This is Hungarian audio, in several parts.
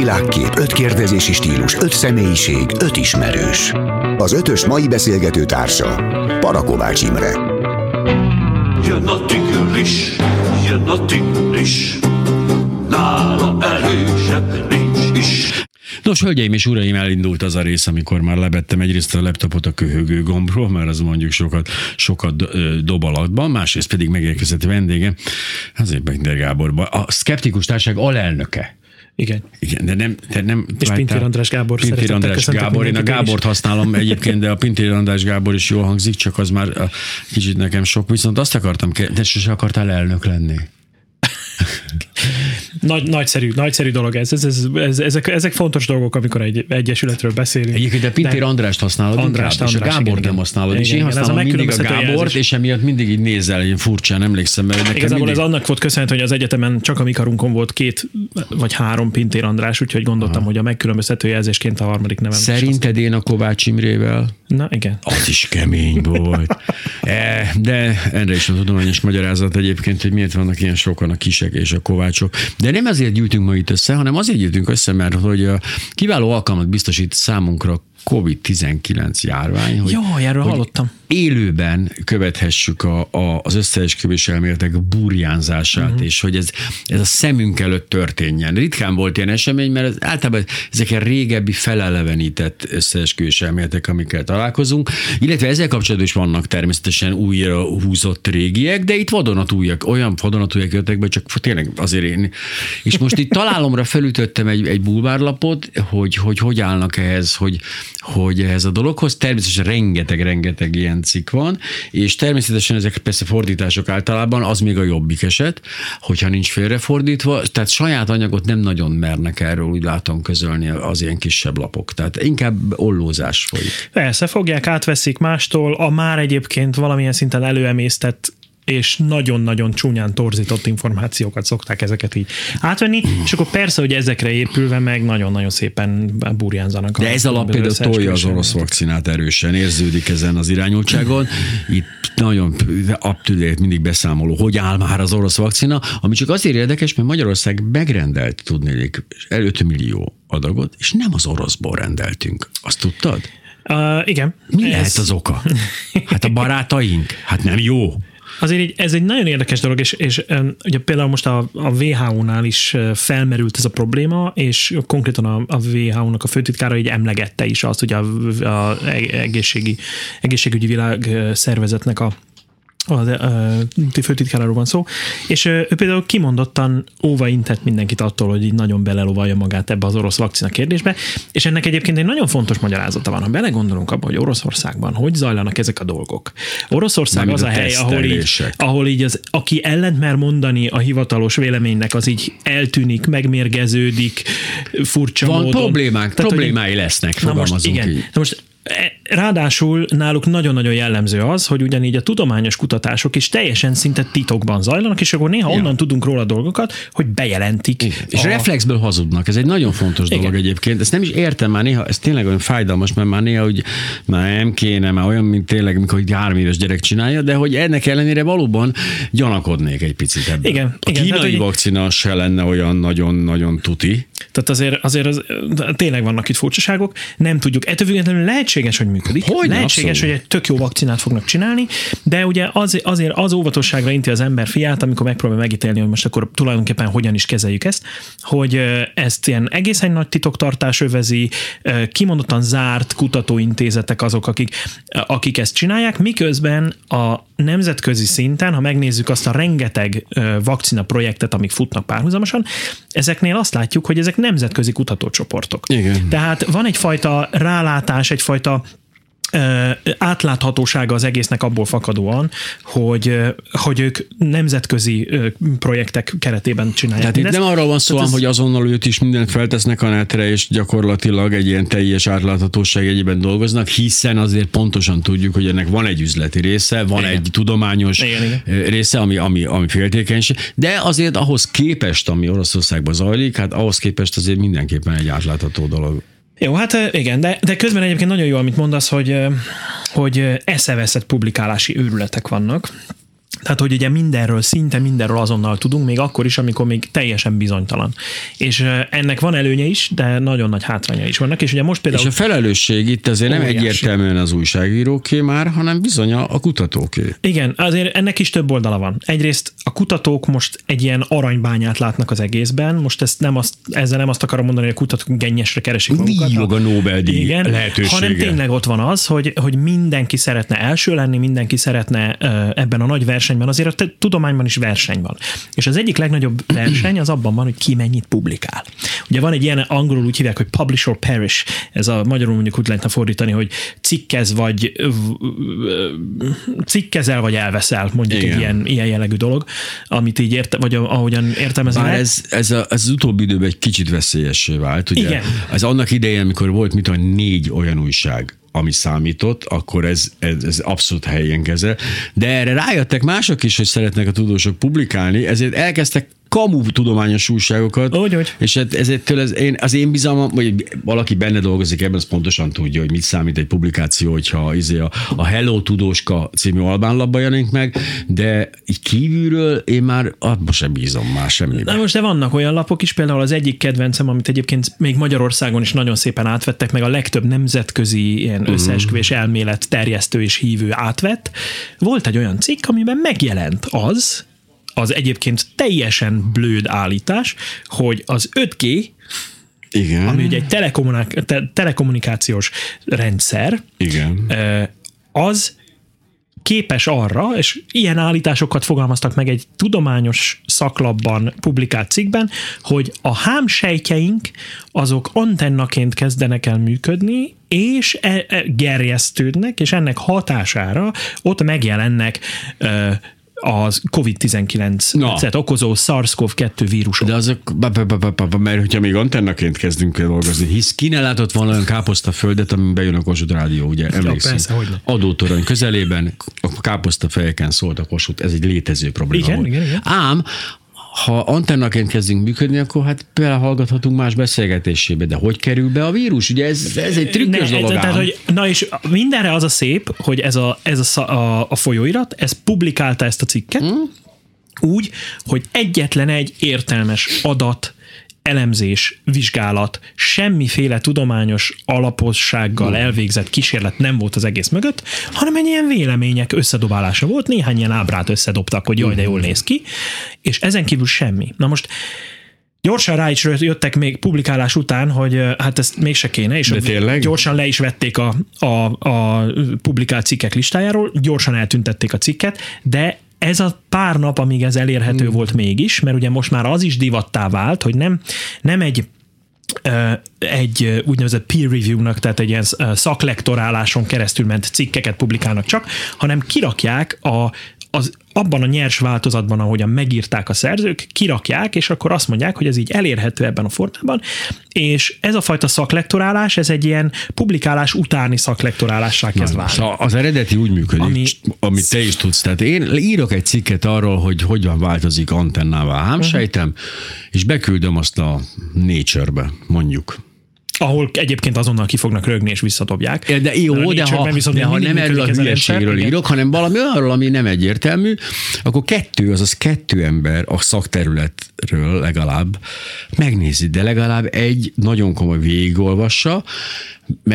világkép, öt kérdezési stílus, öt személyiség, öt ismerős. Az ötös mai beszélgető társa Parakovács Imre. Jön a tigris, jön a tigris, nála erősebb nincs is. Nos, hölgyeim és uraim, elindult az a rész, amikor már lebettem egyrészt a laptopot a köhögő gombról, mert az mondjuk sokat, sokat dob alatban, másrészt pedig megérkezett vendége, azért Binder Gábor, a szkeptikus társaság alelnöke. Igen. Igen, de nem, de nem És Pintér András Gábor. Pintér András Gábor, én a én is. Gábort használom egyébként, de a Pintér András Gábor is jól hangzik, csak az már kicsit nekem sok. Viszont azt akartam, de sose akartál elnök lenni. Nagy, nagyszerű, nagyszerű dolog ez. ez, ez, ez ezek, ezek, fontos dolgok, amikor egy egyesületről beszélünk. Egyébként a Pintér De- Andrást használod Andrást, inkább, és a András, Gábor igen, nem igen. használod, és Igen, én igen, ez a használom mindig a Gábort, jelzés. és emiatt mindig így nézel, én furcsán emlékszem, mert nekem Igazából mindig... ez annak volt köszönhető, hogy az egyetemen csak a mi karunkon volt két vagy három Pintér András, úgyhogy gondoltam, hogy a megkülönböztető jelzésként a harmadik nevem. Szerinted én a Kovács Imrével? Na igen. Az is kemény volt. E, De erre is a tudományos magyarázat egyébként, hogy miért vannak ilyen sokan a kisek és a kovácsok. De nem azért gyűjtünk ma itt össze, hanem azért gyűjtünk össze, mert hogy a kiváló alkalmat biztosít számunkra COVID-19 járvány, hogy, Jaj, erről hogy hallottam. élőben követhessük a, a, az összeesküvés elméletek burjánzását, uh-huh. és hogy ez, ez a szemünk előtt történjen. Ritkán volt ilyen esemény, mert ez, általában ezek a régebbi felelevenített összeesküvés elméletek, amikkel találkozunk, illetve ezzel kapcsolatban is vannak természetesen újra húzott régiek, de itt vadonatújak, olyan vadonatújak jöttek be, csak tényleg azért én. És most itt találomra felütöttem egy, egy bulvárlapot, hogy, hogy hogy állnak ehhez, hogy, hogy ehhez a dologhoz. Természetesen rengeteg-rengeteg ilyen cikk van, és természetesen ezek persze fordítások általában, az még a jobbik eset, hogyha nincs félrefordítva, tehát saját anyagot nem nagyon mernek erről, úgy látom, közölni az ilyen kisebb lapok. Tehát inkább ollózás folyik. Persze, fogják, átveszik mástól, a már egyébként valamilyen szinten előemésztett és nagyon-nagyon csúnyán torzított információkat szokták ezeket így átvenni, és akkor persze, hogy ezekre épülve meg nagyon-nagyon szépen burjánzanak. De ez a lap például tolja az orosz vakcinát erősen, érződik ezen az irányultságon. Itt nagyon up to date, mindig beszámoló, hogy áll már az orosz vakcina, ami csak azért érdekes, mert Magyarország megrendelt, tudnélik, 5 millió adagot, és nem az oroszból rendeltünk. Azt tudtad? Uh, igen. Mi ez- lehet az oka? Hát a barátaink? Hát nem jó. Azért így, ez egy nagyon érdekes dolog, és, és ugye például most a, a WHO-nál is felmerült ez a probléma, és konkrétan a, a WHO-nak a főtitkára így emlegette is azt, hogy a, a egészségi, egészségügyi világ szervezetnek a az uh, főtitkáráról van szó, és uh, ő például kimondottan óva intett mindenkit attól, hogy így nagyon belelovalja magát ebbe az orosz vakcina kérdésbe, és ennek egyébként egy nagyon fontos magyarázata van. Ha belegondolunk abba, hogy Oroszországban hogy zajlanak ezek a dolgok. Oroszország Nem, az a hely, ahol így, ahol így az, aki ellent mer mondani a hivatalos véleménynek, az így eltűnik, megmérgeződik, furcsa Van módon. problémák, hogy- problémái lesznek, Na most igen. így. Na most e, ráadásul náluk nagyon-nagyon jellemző az, hogy ugyanígy a tudományos kutatások is teljesen szinte titokban zajlanak, és akkor néha Ja. onnan tudunk róla dolgokat, hogy bejelentik. És a- reflexből hazudnak, ez egy nagyon fontos Igen. dolog egyébként. Ezt nem is értem már néha, ez tényleg olyan fájdalmas, mert már néha, hogy már nem kéne, már olyan, mint tényleg, amikor egy három éves gyerek csinálja, de hogy ennek ellenére valóban gyanakodnék egy picit ebben. Igen, A igen, kínai hogy- vakcina se lenne olyan nagyon-nagyon tuti. Tehát azért, azért az, tényleg vannak itt furcsaságok, nem tudjuk. Ettől függetlenül lehetséges, hogy működik. Hogyne, lehetséges, hogy egy tök jó vakcinát fognak csinálni, de ugye az, azért az óvatosságra inti az ember fiát, amikor megpróbál megítélni, hogy most akkor tulajdonképpen hogyan is kezeljük ezt, hogy ezt ilyen egészen nagy titoktartás övezi, kimondottan zárt kutatóintézetek azok, akik, akik ezt csinálják, miközben a nemzetközi szinten, ha megnézzük azt a rengeteg vakcina projektet, amik futnak párhuzamosan, ezeknél azt látjuk, hogy ezek nemzetközi kutatócsoportok. Igen. Tehát van egyfajta rálátás, egyfajta átláthatósága az egésznek abból fakadóan, hogy, hogy ők nemzetközi projektek keretében csinálják. Tehát itt mindezt. nem arról van szó, ez- hogy azonnal őt is mindent feltesznek a netre, és gyakorlatilag egy ilyen teljes átláthatóság egyében dolgoznak, hiszen azért pontosan tudjuk, hogy ennek van egy üzleti része, van Igen. egy tudományos Igen, része, ami, ami, ami féltékenység, de azért ahhoz képest, ami Oroszországban zajlik, hát ahhoz képest azért mindenképpen egy átlátható dolog. Jó, hát igen, de, de közben egyébként nagyon jó, amit mondasz, hogy, hogy eszeveszett publikálási őrületek vannak, Tehát, hogy ugye mindenről, szinte mindenről azonnal tudunk, még akkor is, amikor még teljesen bizonytalan. És ennek van előnye is, de nagyon nagy hátránya is vannak. És ugye most például... És a felelősség itt azért nem Óriási. egyértelműen az újságíróké már, hanem bizony a, kutatóké. Igen, azért ennek is több oldala van. Egyrészt a kutatók most egy ilyen aranybányát látnak az egészben, most ezt nem azt, ezzel nem azt akarom mondani, hogy a kutatók gennyesre keresik magukat. Díjog a Nobel-díj Igen, lehetősége. hanem tényleg ott van az, hogy, hogy mindenki szeretne első lenni, mindenki szeretne ebben a nagy versenyben, azért a tudományban is verseny van. És az egyik legnagyobb verseny az abban van, hogy ki mennyit publikál. Ugye van egy ilyen angolul úgy hívják, hogy publish or perish, ez a magyarul mondjuk úgy lehetne fordítani, hogy cikkez vagy cikkezel vagy elveszel, mondjuk Igen. egy ilyen, ilyen jellegű dolog, amit így érte, vagy ahogyan értelmezem. Bár ez, ez, a, ez az utóbbi időben egy kicsit veszélyessé vált. Ugye? Igen. Ez annak idején, amikor volt mit tudom, négy olyan újság, ami számított, akkor ez, ez, ez abszolút helyén kezel. De erre rájöttek mások is, hogy szeretnek a tudósok publikálni, ezért elkezdtek kamu tudományos újságokat. Úgy, úgy. És hát ezért az én, az én bizalmam, vagy valaki benne dolgozik ebben, az pontosan tudja, hogy mit számít egy publikáció, hogyha izé a, a Hello Tudóska című albán labba jelenik meg, de így kívülről én már abban sem bízom már semmiben. Na most de vannak olyan lapok is, például az egyik kedvencem, amit egyébként még Magyarországon is nagyon szépen átvettek, meg a legtöbb nemzetközi ilyen Mhm. összeesküvés elmélet terjesztő és hívő átvett. Volt egy olyan cikk, amiben megjelent az, az egyébként teljesen blőd állítás, hogy az 5G, Igen. ami ugye egy telekommunik- te- telekommunikációs rendszer, Igen. az képes arra, és ilyen állításokat fogalmaztak meg egy tudományos szaklapban publikált cikkben, hogy a hámsejtjeink azok antennaként kezdenek el működni, és e- e- gerjesztődnek, és ennek hatására ott megjelennek ö, az COVID-19-et okozó SARS-CoV-2 vírusok. De azok, mert hogyha még antennaként kezdünk el dolgozni, hisz ki ne látott volna olyan káposztaföldet, amin bejön a Kossuth Rádió, ugye persze, hogyne. Adótorony közelében, a káposztafejeken szólt a Kossuth, ez egy létező probléma Igen, volt. igen, igen. Ám, ha antennaként kezdünk működni, akkor hát belehallgathatunk más beszélgetésébe, de hogy kerül be a vírus? Ugye ez, ez egy trükkös Ne, dolog tehát, hogy, na és mindenre az a szép, hogy ez a, ez a, a, a folyóirat, ez publikálta ezt a cikket, Hmm? úgy, hogy egyetlen egy értelmes adat, elemzés, vizsgálat, semmiféle tudományos alapossággal elvégzett kísérlet nem volt az egész mögött, hanem egy ilyen vélemények összedobálása volt, néhány ilyen ábrát összedobtak, hogy jaj, de jól néz ki, és ezen kívül semmi. Na most Gyorsan rá is jöttek még publikálás után, hogy hát ezt mégse kéne, és gyorsan le is vették a, a, a publikált cikkek listájáról, gyorsan eltüntették a cikket, de ez a pár nap, amíg ez elérhető hmm. volt mégis, mert ugye most már az is divattá vált, hogy nem, nem egy egy úgynevezett peer review-nak, tehát egy ilyen szaklektoráláson keresztül ment cikkeket publikálnak csak, hanem kirakják a, az, abban a nyers változatban, ahogyan megírták a szerzők, kirakják, és akkor azt mondják, hogy ez így elérhető ebben a formában, és ez a fajta szaklektorálás, ez egy ilyen publikálás utáni szaklektorálássá kezd válni. Szóval az eredeti úgy működik, Ami- Ami... amit te is tudsz. Tehát én írok egy cikket arról, hogy hogyan változik antennává a hámsejtem, Mhm. és beküldöm azt a Nature-be, mondjuk. Ahol egyébként azonnal ki fognak rögni és visszadobják. De jó, de ha, viszont de ha nem erről a hülyeségről írok, hanem valami olyanról, ami nem egyértelmű, akkor kettő, azaz kettő ember a szakterületről legalább megnézi, de legalább egy nagyon komoly végigolvassa,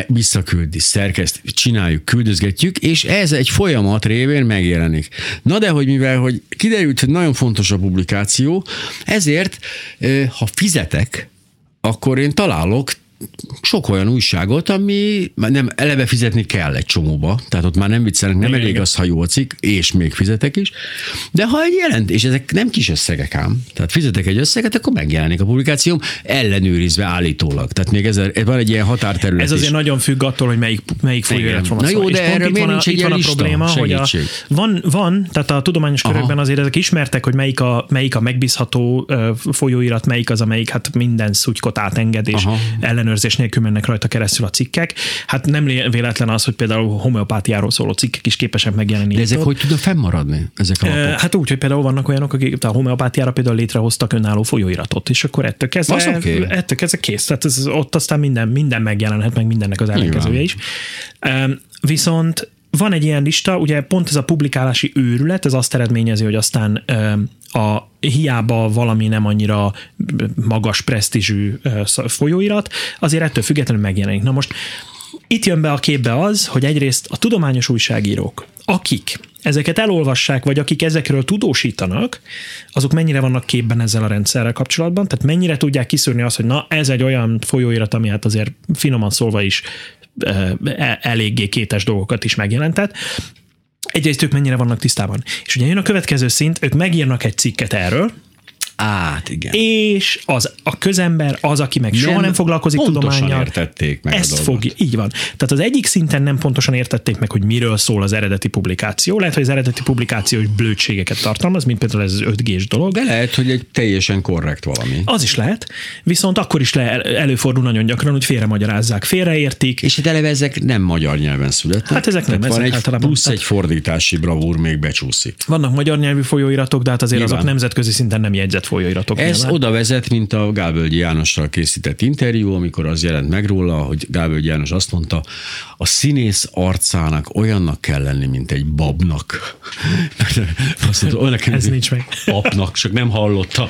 visszaküldi, szerkeszt, csináljuk, küldözgetjük, és ez egy folyamat révén megjelenik. Na de, hogy mivel, hogy kiderült, hogy nagyon fontos a publikáció, ezért, ha fizetek, akkor én találok sok olyan újságot, ami már nem eleve fizetni kell egy csomóba, tehát ott már nem viccelnek, nem Igen, elég igen. az, ha jó a cikk, és még fizetek is, de ha egy jelent, és ezek nem kis összegek ám, tehát fizetek egy összeget, akkor megjelenik a publikációm, ellenőrizve állítólag. Tehát még ez, van egy ilyen határterület Ez azért is. nagyon függ attól, hogy melyik, melyik folyóiratról van Na jó, de erről miért nincs egy van a probléma, hogy a, Segítség. van, van, tehát a tudományos Aha. körökben azért ezek ismertek, hogy melyik a, melyik a megbízható folyóirat, melyik az, amelyik hát minden szutykot átenged, és Aha. Ellenőrzés nélkül mennek rajta keresztül a cikkek. Hát nem véletlen az, hogy például homeopátiáról szóló cikkek is képesek megjelenni. De ezek itt-ott. hogy tudnak fennmaradni, ezek a lapok? Hát úgy, hogy például vannak olyanok, akik a homeopátiára például létrehoztak önálló folyóiratot, és akkor ettől kezdve, Az oké. ettől kezdve kész. Tehát ez, ott aztán minden, minden megjelenhet, meg mindennek az ellenkezője is. Viszont van egy ilyen lista, ugye pont ez a publikálási őrület, ez azt eredményezi, hogy aztán a hiába valami nem annyira magas presztízsű folyóirat, azért ettől függetlenül megjelenik. Na most itt jön be a képbe az, hogy egyrészt a tudományos újságírók, akik ezeket elolvassák, vagy akik ezekről tudósítanak, azok mennyire vannak képben ezzel a rendszerrel kapcsolatban, tehát mennyire tudják kiszűrni azt, hogy na, ez egy olyan folyóirat, ami hát azért finoman szólva is eléggé kétes dolgokat is megjelentett. Egyrészt ők mennyire vannak tisztában. És ugye jön a következő szint, ők megírnak egy cikket erről, Át, igen. és az a közember, az, aki meg soha Nem nem foglalkozik tudományjal, értették meg a ezt dolgot. fogja, így van. Tehát az egyik szinten nem pontosan értették meg, hogy miről szól az eredeti publikáció. Lehet, hogy az eredeti publikáció is blödségeket tartalmaz, mint például ez az 5G-s dolog. De lehet, hogy egy teljesen korrekt valami. Az is lehet, viszont akkor is le, előfordul nagyon gyakran, hogy félremagyarázzák, félreértik, És hát eleve ezek nem magyar nyelven születnek. Hát ezek nem, Tehát van ezek egy általában- plusz egy fordítási bravúr még becsúszik. Vannak magyar nyelvű folyóiratok, de hát azért Nyilván. azok nemzetközi szinten nem jegyzett folyóiratok. Ez nyilván. oda vezet, mint a Gálvölgyi Jánossal készített interjú, amikor az jelent meg róla, hogy Gálvölgyi János azt mondta, a színész arcának olyannak kell lenni, mint egy babnak. Azt mondta, olyannak kell Ez nincs meg. Papnak, csak nem hallotta.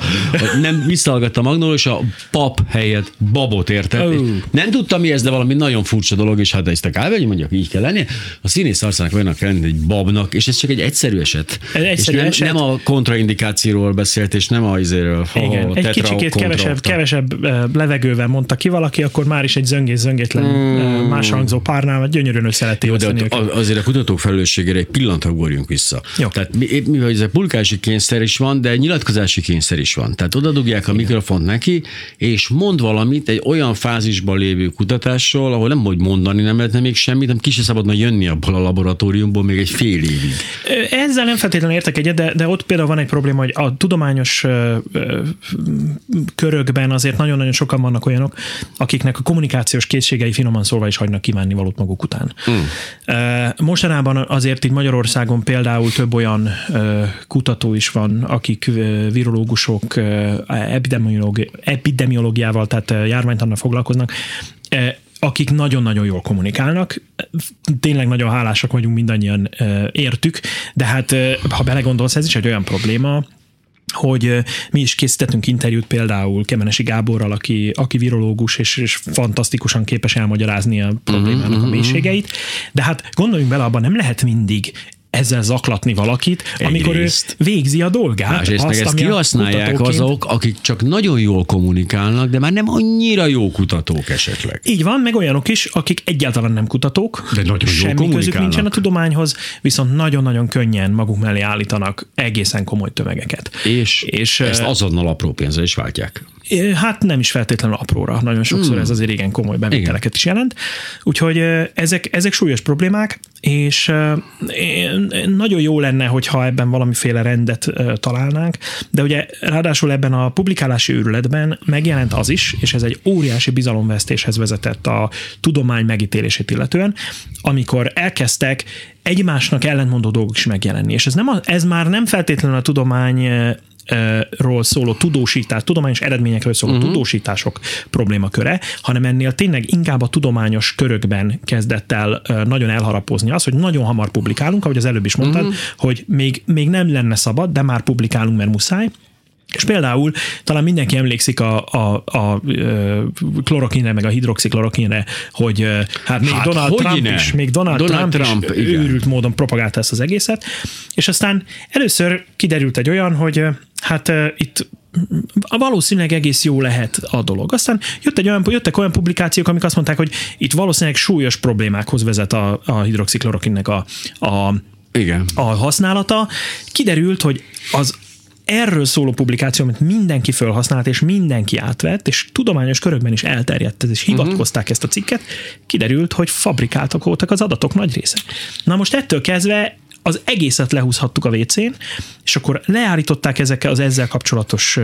Nem visszahallgatta Magnól, és a pap helyett babot értett. Nem tudtam mi ez, de valami nagyon furcsa dolog, és hát ezt a Gálvölgyi mondja, így kell lenni. A színész arcának olyannak kell lenni, egy babnak, és ez csak egy egyszerű eset. Egy egyszerű és nem, eset. nem a kontraindikációról beszélt, és nem a izéről. Igen, egy kicsikét kevesebb, kevesebb levegővel mondta ki valaki, akkor már is egy zöngés zöngétlen mm. más hangzó párnál, gyönyörűen össze lehet Jó, de ott azért a kutatók felelősségére egy pillanatra ugorjunk vissza. Jó. Tehát mi, mi, ez a publikási kényszer is van, de nyilatkozási kényszer is van. Tehát oda dugják a mikrofont neki, és mond valamit egy olyan fázisban lévő kutatásról, ahol nem hogy mondani nem lehetne még semmit, hanem ki se szabadna jönni abból a laboratóriumból még egy fél évig. Ezzel nem feltétlenül értek egyet, de, de ott például van egy probléma, hogy a tudományos körökben azért nagyon-nagyon sokan vannak olyanok, akiknek a kommunikációs készségei finoman szólva is hagynak kívánni valót maguk után. Mm. Mostanában azért itt Magyarországon például több olyan kutató is van, akik virológusok, epidemiológi, epidemiológiával, tehát járványtannal foglalkoznak, akik nagyon-nagyon jól kommunikálnak. Tényleg nagyon hálásak vagyunk mindannyian értük, de hát ha belegondolsz, ez is egy olyan probléma, hogy mi is készítettünk interjút például Kemenesi Gáborral, aki, aki virológus, és, és fantasztikusan képes elmagyarázni a problémának a mélységeit, de hát gondoljunk bele, abban nem lehet mindig ezzel zaklatni valakit, amikor ő Egyrészt. végzi a dolgát. Másrészt meg ezt kihasználják kutatóként- azok, akik csak nagyon jól kommunikálnak, de már nem annyira jó kutatók esetleg. Így van, meg olyanok is, akik egyáltalán nem kutatók, De nagyon semmi közük nincsen a tudományhoz, viszont nagyon-nagyon könnyen maguk mellé állítanak egészen komoly tömegeket. És, És, ezt azonnal apró pénzre is váltják. Hát nem is feltétlenül apróra, nagyon sokszor Hmm. ez azért igen komoly bevételeket is jelent. Úgyhogy ezek, ezek súlyos problémák, és nagyon jó lenne, hogyha ebben valamiféle rendet találnánk, de ugye ráadásul ebben a publikálási őrületben megjelent az is, és ez egy óriási bizalomvesztéshez vezetett a tudomány megítélését illetően, amikor elkezdtek egymásnak ellentmondó dolgok is megjelenni. És ez, nem a, ez már nem feltétlenül a tudomány ról szóló tudósítás, tudományos eredményekről szóló uh-huh. tudósítások problémaköre, hanem ennél tényleg inkább a tudományos körökben kezdett el nagyon elharapozni az, hogy nagyon hamar publikálunk, ahogy az előbb is mondtad, uh-huh. hogy még, még nem lenne szabad, de már publikálunk, mert muszáj, és például talán mindenki emlékszik a, a, a, ö, klorokinre, meg a hidroxiklorokinre, hogy hát még Hát Donald Trump hogyne? is, még Donald, Donald Trump, Trump, is őrült módon propagálta ezt az egészet, és aztán először kiderült egy olyan, hogy hát itt valószínűleg egész jó lehet a dolog. Aztán jött egy olyan, jöttek olyan publikációk, amik azt mondták, hogy itt valószínűleg súlyos problémákhoz vezet a, a hidroxiklorokinnek a, a Igen. a használata. Kiderült, hogy az erről szóló publikáció, amit mindenki felhasznált, és mindenki átvett, és tudományos körökben is elterjedt ez, és hivatkozták ezt a cikket, kiderült, hogy fabrikáltak voltak az adatok nagy része. Na most ettől kezdve az egészet lehúzhattuk a WC-n, és akkor leállították ezekkel az ezzel kapcsolatos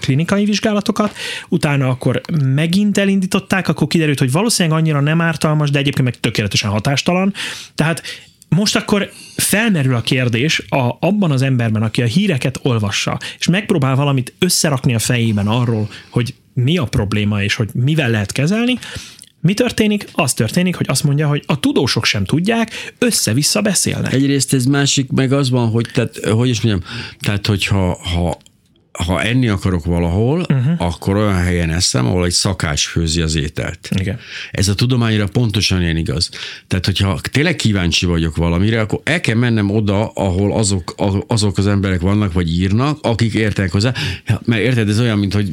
klinikai vizsgálatokat, utána akkor megint elindították, akkor kiderült, hogy valószínűleg annyira nem ártalmas, de egyébként meg tökéletesen hatástalan. Tehát most akkor felmerül a kérdés a, abban az emberben, aki a híreket olvassa, és megpróbál valamit összerakni a fejében arról, hogy mi a probléma, és hogy mivel lehet kezelni, Mi történik? Az történik, hogy azt mondja, hogy a tudósok sem tudják, össze-vissza beszélnek. Egyrészt ez másik, meg az van, hogy, tehát, hogy is mondjam, tehát hogyha ha ha enni akarok valahol, uh-huh. akkor olyan helyen eszem, ahol egy szakács főzi az ételt. Igen. Ez a tudományra pontosan ilyen igaz. Tehát, hogyha tényleg kíváncsi vagyok valamire, akkor el kell mennem oda, ahol azok, azok az emberek vannak, vagy írnak, akik értenek hozzá. Mert érted, ez olyan, mint hogy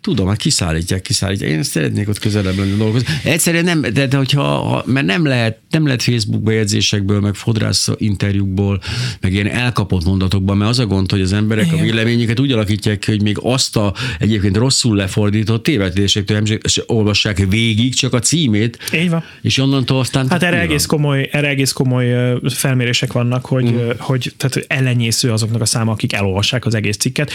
tudom, hát kiszállítják, kiszállítják. Én szeretnék ott közelebb lenni dolgozni. Egyszerűen nem, de, de hogyha, ha, mert nem lehet, nem lehet Facebook bejegyzésekből, meg fodrász interjúkból, meg ilyen elkapott mondatokban, mert az a gond, hogy az emberek Igen. a vélemény véleményüket úgy alakítják ki, hogy még azt a egyébként rosszul lefordított tévedésektől olvassák végig, csak a címét. Így van. És onnantól aztán... Hát erre egész, komoly, erre egész komoly felmérések vannak, hogy, uh-huh. hogy tehát ellenyésző azoknak a száma, akik elolvassák az egész cikket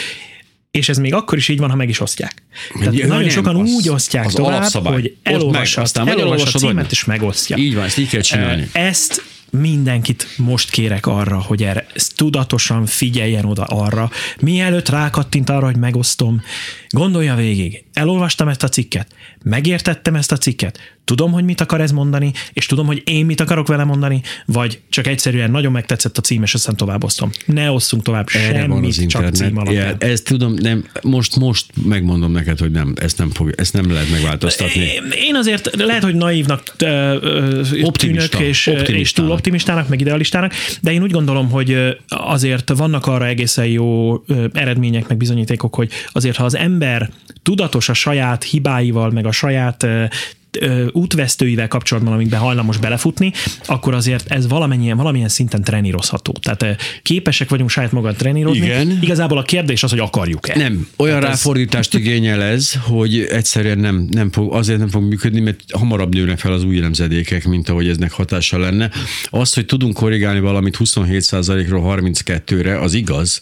és ez még akkor is így van, ha meg is osztják. Tehát Jö, nagyon nem, sokan az, úgy osztják az tovább, hogy elolvassa, meg, aztán elolvassa a címet, és megosztja. Így van, ezt így kell csinálni. Ezt mindenkit most kérek arra, hogy erre tudatosan figyeljen oda arra, mielőtt rákattint arra, hogy megosztom, gondolja végig, elolvastam ezt a cikket, megértettem ezt a cikket, tudom, hogy mit akar ez mondani, és tudom, hogy én mit akarok vele mondani, vagy csak egyszerűen nagyon megtetszett a cím, és aztán tovább osztom. Ne osszunk tovább Erre semmit, van az csak cím alapján. Ja, ezt tudom, nem, most, most megmondom neked, hogy nem, ezt nem, fog, ezt nem lehet megváltoztatni. Én azért lehet, hogy naívnak Optimista, tűnök, és, és túl optimistának, meg idealistának, de én úgy gondolom, hogy azért vannak arra egészen jó eredmények, meg bizonyítékok, hogy azért, ha az ember tudatos a saját hibáival, meg a saját útvesztőivel kapcsolatban, amikben hajlamos belefutni, akkor azért ez valamennyien, valamilyen szinten trenírozható. Tehát képesek vagyunk saját magad trenírozni. Igen. Igazából a kérdés az, hogy akarjuk-e. Nem, olyan Tehát ráfordítást ez... igényel ez, hogy egyszerűen nem, nem fog, azért nem fog működni, mert hamarabb nőnek fel az új nemzedékek, mint ahogy eznek hatása lenne. Az, hogy tudunk korrigálni valamit 27%-ról 32-re, az igaz,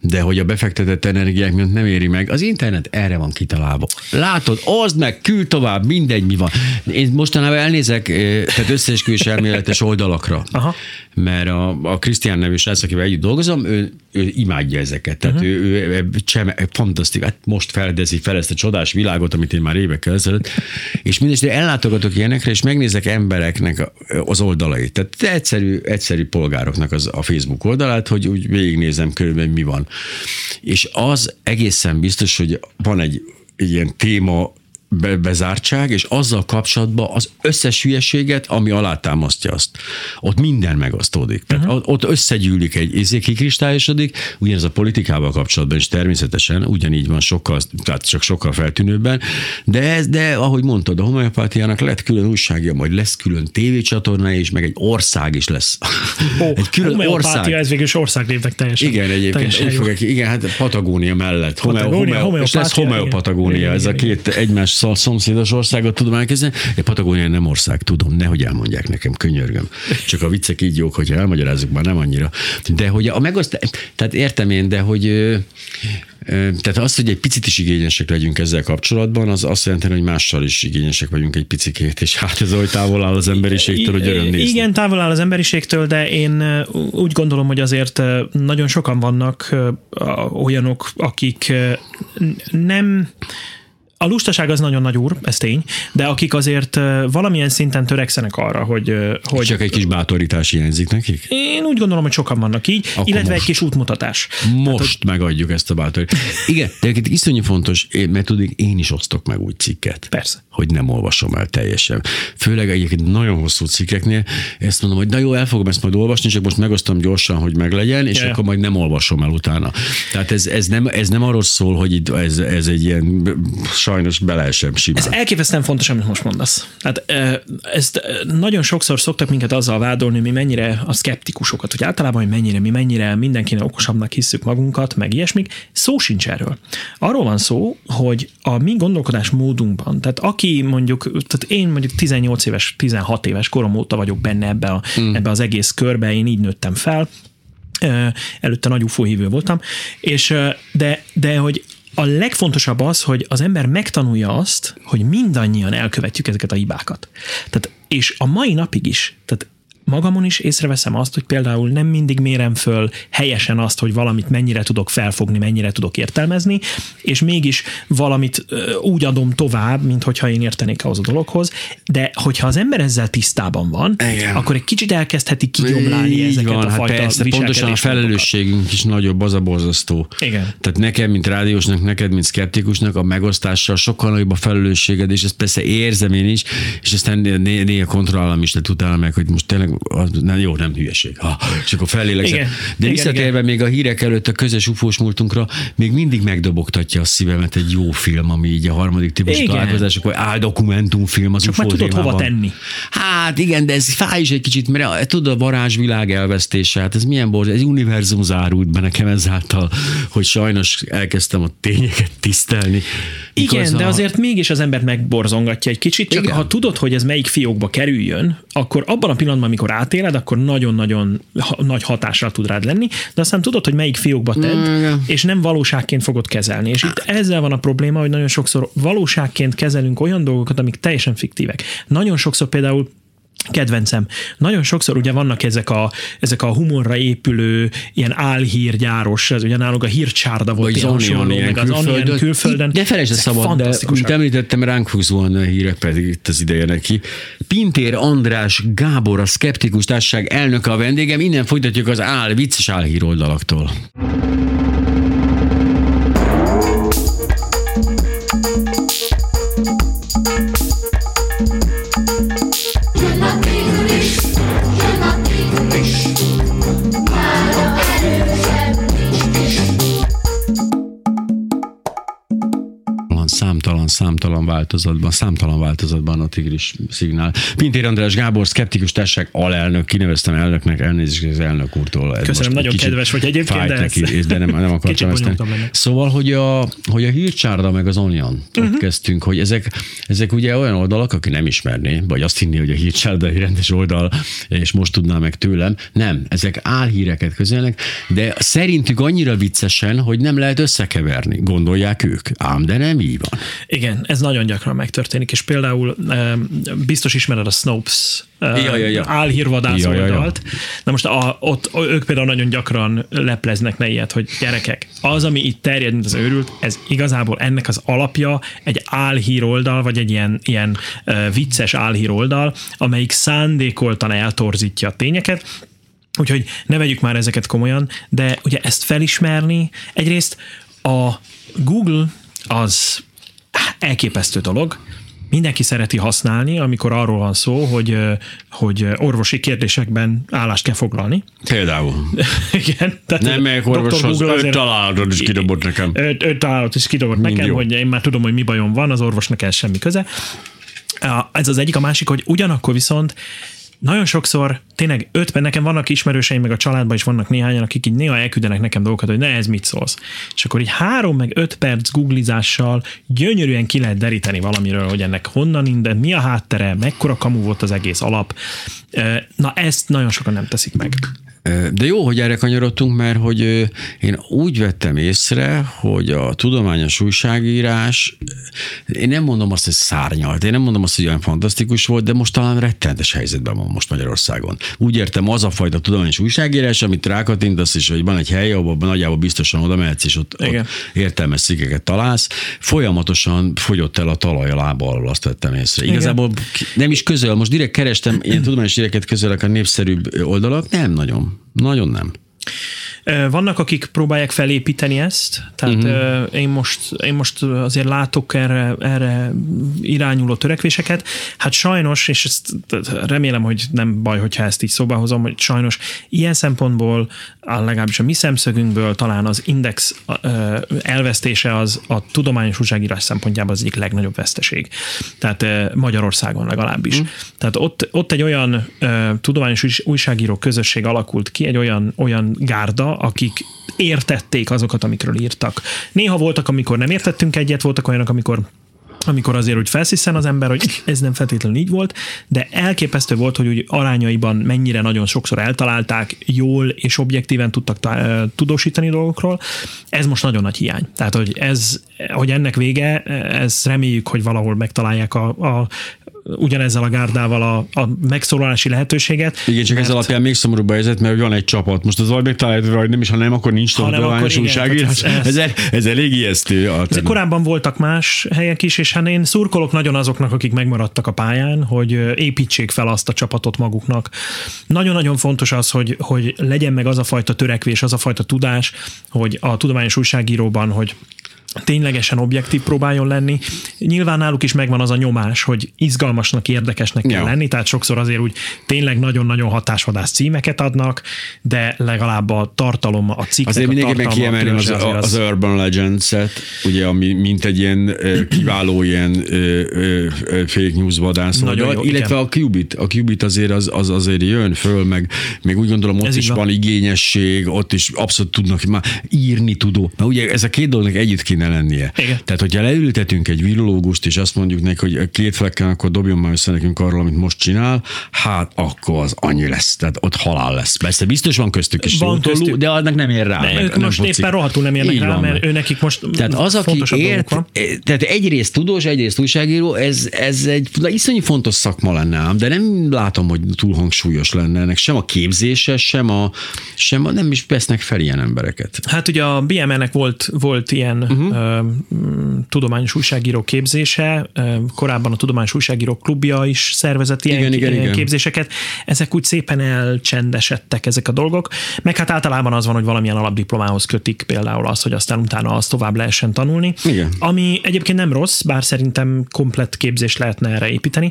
de hogy a befektetett energiák miatt nem éri meg. Az internet erre van kitalálva. Látod, az meg, küld tovább, mindegy, mi van van. Én mostanában elnézek, eh, tehát összeesküvés elméletes oldalakra, Aha. mert a, a Krisztián nevű srác, akivel együtt dolgozom, ő, ő imádja ezeket. Tehát uh-huh. ő, ő, cseme, fantasztikus, hát most feledezi fel ezt a csodás világot, amit én már évekkel ezelőtt, és mindesetre ellátogatok ilyenekre, és megnézek embereknek az oldalait. Tehát egyszerű, egyszerű polgároknak az, a Facebook oldalát, hogy úgy végignézem körülbelül mi van. És az egészen biztos, hogy van egy ilyen téma be, bezártság, és azzal kapcsolatban az összes hülyeséget, ami alátámasztja azt. Ott minden megosztódik. Uh-huh. Tehát ott összegyűlik egy izé, kikristályosodik, ugyanez a politikával kapcsolatban is természetesen ugyanígy van sokkal, tehát csak sokkal feltűnőbben, de, ez, de ahogy mondtad, a homeopátiának lett külön újságja, majd lesz külön tévécsatornája is, meg egy ország is lesz. Ó, egy külön ország. ez végül is országnévnek teljesen. Igen, egyébként. Teljesen fogják, igen, hát Patagónia mellett. Patagónia, home, home, és lesz homeopatagónia, ez a két egymás szomszédos országot tudom elkezdeni. Egy Patagónia nem ország, tudom, nehogy elmondják nekem, könyörgöm. Csak a viccek így jók, hogyha elmagyarázzuk, már nem annyira. De hogy a megosztás, tehát értem én, de hogy tehát az, hogy egy picit is igényesek legyünk ezzel kapcsolatban, az azt jelenti, hogy mással is igényesek vagyunk egy picikét, és hát ez oly távol áll az emberiségtől, hogy öröm nézni. Igen, távol áll az emberiségtől, de én úgy gondolom, hogy azért nagyon sokan vannak olyanok, akik nem a lustaság az nagyon nagy úr, ez tény, de akik azért valamilyen szinten törekszenek arra, hogy... hogy Csak egy kis bátorítás hiányzik nekik? Én úgy gondolom, hogy sokan vannak így, Akkor illetve most. egy kis útmutatás. Most Tehát, megadjuk ezt a bátorítást. Igen, de egyébként iszonyú fontos, mert tudjuk, én is osztok meg új cikket. Persze. Hogy nem olvasom el teljesen. Főleg egyébként nagyon hosszú cikkeknél ezt mondom, hogy na jó, el fogom ezt majd olvasni, csak most megosztom gyorsan, hogy meglegyen, és yeah. akkor majd nem olvasom el utána. Tehát ez, ez, nem, ez nem arról szól, hogy itt ez, ez egy ilyen sajnos bele sem simán. Ez elképesztően fontos, amit most mondasz. Hát ezt nagyon sokszor szoktak minket azzal vádolni, mi mennyire a szkeptikusokat, hogy általában, hogy mennyire, mi mennyire mindenkinek okosabbnak hisszük magunkat, meg ilyesmik. Szó sincs erről. Arról van szó, hogy a mi gondolkodás módunkban, tehát aki mondjuk, tehát én mondjuk 18 éves, 16 éves korom óta vagyok benne ebbe, a, hmm. ebbe az egész körbe, én így nőttem fel, előtte nagy UFO hívő voltam, és de, de hogy a legfontosabb az, hogy az ember megtanulja azt, hogy mindannyian elkövetjük ezeket a hibákat. Tehát, és a mai napig is, tehát magamon is észreveszem azt, hogy például nem mindig mérem föl helyesen azt, hogy valamit mennyire tudok felfogni, mennyire tudok értelmezni, és mégis valamit úgy adom tovább, mint hogyha én értenék ahhoz a dologhoz, de hogyha az ember ezzel tisztában van, Igen. akkor egy kicsit elkezdheti kigyomlálni Így ezeket van, a hát fajta persze, pontosan a felelősségünk is nagyobb, az a borzasztó. Igen. Tehát nekem, mint rádiósnak, neked, mint szkeptikusnak a megosztással sokkal nagyobb a felelősséged, és ezt persze érzem én is, és aztán né- néha kontrollálom is, tehát utána meg, hogy most tényleg, az, nem, jó, nem hülyeség. Ha, és akkor fellélegzek. Igen. De Igen, visszatérve még a hírek előtt a közös ufós múltunkra, még mindig megdobogtatja a szívemet egy jó film, ami így a harmadik típusú találkozások, vagy áldokumentumfilm az Csak már UFO tudod hova tenni. Hát igen, de ez fáj is egy kicsit, mert tudod, a varázsvilág elvesztése, hát ez milyen borzasztó, ez univerzum zárult be nekem ezáltal, hogy sajnos elkezdtem a tényeket tisztelni. Igen, de a- azért mégis az embert megborzongatja egy kicsit, csak Igen. ha tudod, hogy ez melyik fiókba kerüljön, akkor abban a pillanatban, amikor átéled, akkor nagyon-nagyon ha- nagy hatással tud rád lenni, de aztán tudod, hogy melyik fiókba tedd, Igen. és nem valóságként fogod kezelni. És itt ezzel van a probléma, hogy nagyon sokszor valóságként kezelünk olyan dolgokat, amik teljesen fiktívek. Nagyon sokszor például Kedvencem. Nagyon sokszor ugye vannak ezek a, ezek a humorra épülő ilyen álhírgyáros, ez ugye nálunk a hírcsárda volt az Onion, meg az Onion külföldön. külföldön. De felejtsd el szabad, de mint említettem, ránk húzóan a hírek, pedig itt az ideje neki. Pintér András Gábor, a Skeptikus Társaság elnöke a vendégem, innen folytatjuk az áll, vicces álhír oldalaktól. Számtalan, számtalan változatban, számtalan változatban a tigris szignál. Pintér András Gábor, Skeptikus Társaság alelnök, kineveztem elnöknek, elnézést az elnök úrtól. Ez Köszönöm, nagyon kedves vagy egyébként, de neki, ez- és de nem, nem akartam ezt. Szóval, hogy a, hogy a hírcsárda meg az Onion, uh-huh. Kezdtünk, hogy ezek, ezek ugye olyan oldalak, aki nem ismerné, vagy azt hinné, hogy a hírcsárda egy rendes oldal, és most tudná meg tőlem. Nem, ezek álhíreket közölnek, de szerintük annyira viccesen, hogy nem lehet összekeverni, gondolják ők. Ám de nem így van. Igen, ez nagyon gyakran megtörténik, és például em, biztos ismered a Snopes em, Ja, ja, ja. álhírvadász Ja, ja, ja. Na most a, ott ők például nagyon gyakran lepleznek ne ilyet, hogy gyerekek, az, ami itt terjed, mint az őrült, ez igazából ennek az alapja egy álhír oldal, vagy egy ilyen, ilyen uh, vicces álhír oldal, amelyik szándékoltan eltorzítja a tényeket, Úgyhogy ne vegyük már ezeket komolyan, de ugye ezt felismerni, egyrészt a Google az elképesztő dolog, mindenki szereti használni, amikor arról van szó, hogy, hogy orvosi kérdésekben állást kell foglalni. Például. Igen. Tehát Nem megyek orvoshoz, Google öt találatot is kidobott nekem. Öt, öt találatot is kidobott Mind nekem, jó. hogy én már tudom, hogy mi bajom van, az orvosnak ez semmi köze. Ez az egyik, a másik, hogy ugyanakkor viszont nagyon sokszor tényleg ötben, nekem vannak ismerőseim, meg a családban is vannak néhányan, akik így néha elküldenek nekem dolgokat, hogy ne, ez mit szólsz. És akkor így három meg öt perc googlizással gyönyörűen ki lehet deríteni valamiről, hogy ennek honnan innen, mi a háttere, mekkora kamu volt az egész alap. Na ezt nagyon sokan nem teszik meg. De jó, hogy erre kanyarodtunk, mert hogy én úgy vettem észre, hogy a tudományos újságírás, én nem mondom azt, hogy szárnyalt, én nem mondom azt, hogy olyan fantasztikus volt, de most talán rettenetes helyzetben van most Magyarországon. Úgy értem, az a fajta tudományos újságírás, amit rákattintasz, és hogy van egy hely, ahol nagyjából biztosan oda mehetsz, és ott, ott Igen. értelmes cikkeket találsz, folyamatosan fogyott el a talaj a lába alól, azt vettem észre. Igazából nem is közöl, most direkt kerestem, ilyen tudományos híreket közölök a népszerűbb oldalak, nem nagyon. Nagyon nem. Vannak, akik próbálják felépíteni ezt, tehát uh-huh. én, most, én most azért látok erre, erre irányuló törekvéseket. Hát sajnos, és ezt remélem, hogy nem baj, hogyha ezt így szóba hozom, hogy sajnos ilyen szempontból, legalábbis a mi szemszögünkből talán az index elvesztése az a tudományos újságírás szempontjából az egyik legnagyobb veszteség. Tehát Magyarországon legalábbis. Uh-huh. Tehát ott, ott egy olyan tudományos újs- újságíró közösség alakult ki, egy olyan, olyan gárda, akik értették azokat, amikről írtak. Néha voltak, amikor nem értettünk egyet, voltak olyanok, amikor amikor azért úgy felsziszen az ember, hogy ez nem feltétlenül így volt, de elképesztő volt, hogy úgy arányaiban mennyire nagyon sokszor eltalálták, jól és objektíven tudtak tá- ö, tudósítani dolgokról. Ez most nagyon nagy hiány. Tehát, hogy ez, hogy ennek vége, ez reméljük, hogy valahol megtalálják a, a ugyanezzel a gárdával a, a megszólalási lehetőséget. Igen, csak ez alapján még szomorúbb a helyzet, mert van egy csapat. Most az vagy megtalálja, hogy nem is, ha nem, akkor nincs tudományos újságírás. tehát ez- Ez, ez elég ijesztő. Azért korábban voltak más helyek is, és hát én szurkolok nagyon azoknak, akik megmaradtak a pályán, hogy építsék fel azt a csapatot maguknak. Nagyon-nagyon fontos az, hogy, hogy legyen meg az a fajta törekvés, az a fajta tudás, hogy a tudományos újságíróban, hogy ténylegesen objektív próbáljon lenni. Nyilván náluk is megvan az a nyomás, hogy izgalmasnak, érdekesnek kell Ja. lenni, tehát sokszor azért úgy tényleg nagyon-nagyon hatásvadász címeket adnak, de legalább a tartalom, a cikknek Azért mindenképpen kiemelném az, különbség azért az, Urban Legends-et, ugye, ami mint egy ilyen kiváló ilyen fake news vadász illetve igen. a Qubit. A Qubit azért az, az azért jön föl, meg még úgy gondolom ott Ez is van. van. igényesség, ott is abszolút tudnak már írni tudó. Na ugye ez a két dolognak együtt kéne lennie. Igen. Tehát, hogyha leültetünk egy virológust, és azt mondjuk neki, hogy két flekken, akkor dobjon már össze nekünk arról, amit most csinál, hát akkor az annyi lesz. Tehát ott halál lesz. Persze biztos van köztük is Van köztük. de annak nem ér rá. De meg ők nem most focik. éppen rohadtul nem érnek Így rá, van. mert ő nekik most Tehát az, aki ért, van. tehát egyrészt tudós, egyrészt újságíró, ez, ez egy iszonyú fontos szakma lenne ám, de nem látom, hogy túl hangsúlyos lenne ennek sem a képzése, sem a, sem a nem is vesznek fel ilyen embereket. Hát ugye a BMN-nek volt, volt ilyen uh-huh. Tudományos újságíró képzése, korábban a Tudományos Újságírók Klubja is szervezett ilyen, Igen, igen, igen. képzéseket. Ezek úgy szépen elcsendesedtek ezek a dolgok, meg hát általában az van, hogy valamilyen alapdiplomához kötik például az, hogy aztán utána azt tovább lehessen tanulni. Igen. Ami egyébként nem rossz, bár szerintem komplett képzést lehetne erre építeni.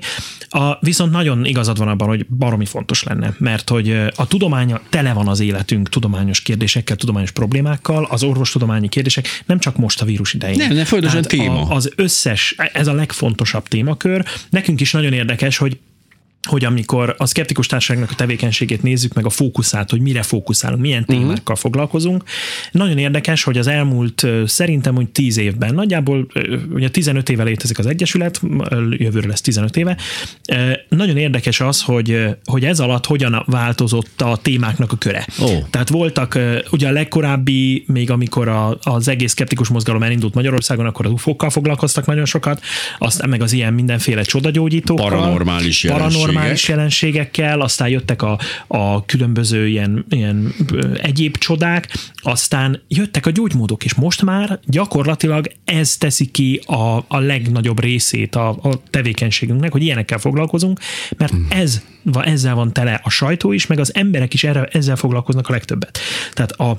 A, viszont nagyon igazad van abban, hogy baromi fontos lenne, mert hogy a tudománya tele van az életünk tudományos kérdésekkel, tudományos problémákkal, az orvostudományi kérdések, nem csak most a vírus idején. Nem, nem, Tehát téma. A, az összes, ez a legfontosabb témakör. Nekünk is nagyon érdekes, hogy hogy amikor a szkeptikus társaságnak a tevékenységét nézzük, meg a fókuszát, hogy mire fókuszálunk, milyen Mhm. témákkal uh-huh. foglalkozunk. Nagyon érdekes, hogy az elmúlt szerintem úgy 10 évben, nagyjából ugye 15 éve létezik az Egyesület, jövőre lesz 15 éve. Nagyon érdekes az, hogy, hogy ez alatt hogyan változott a témáknak a köre. Ó. Tehát voltak, ugye a legkorábbi, még amikor a, az egész szkeptikus mozgalom elindult Magyarországon, akkor az UFO-kkal foglalkoztak nagyon sokat, aztán meg az ilyen mindenféle csodagyógyítókkal. Paranormális paranormális jelenségek. jelenségekkel, aztán jöttek a, a különböző ilyen, ilyen egyéb csodák, aztán jöttek a gyógymódok, és most már gyakorlatilag ez teszi ki a, a legnagyobb részét a, a tevékenységünknek, hogy ilyenekkel foglalkozunk, mert Hmm. ez, ezzel van tele a sajtó is, meg az emberek is erre, ezzel foglalkoznak a legtöbbet. Tehát a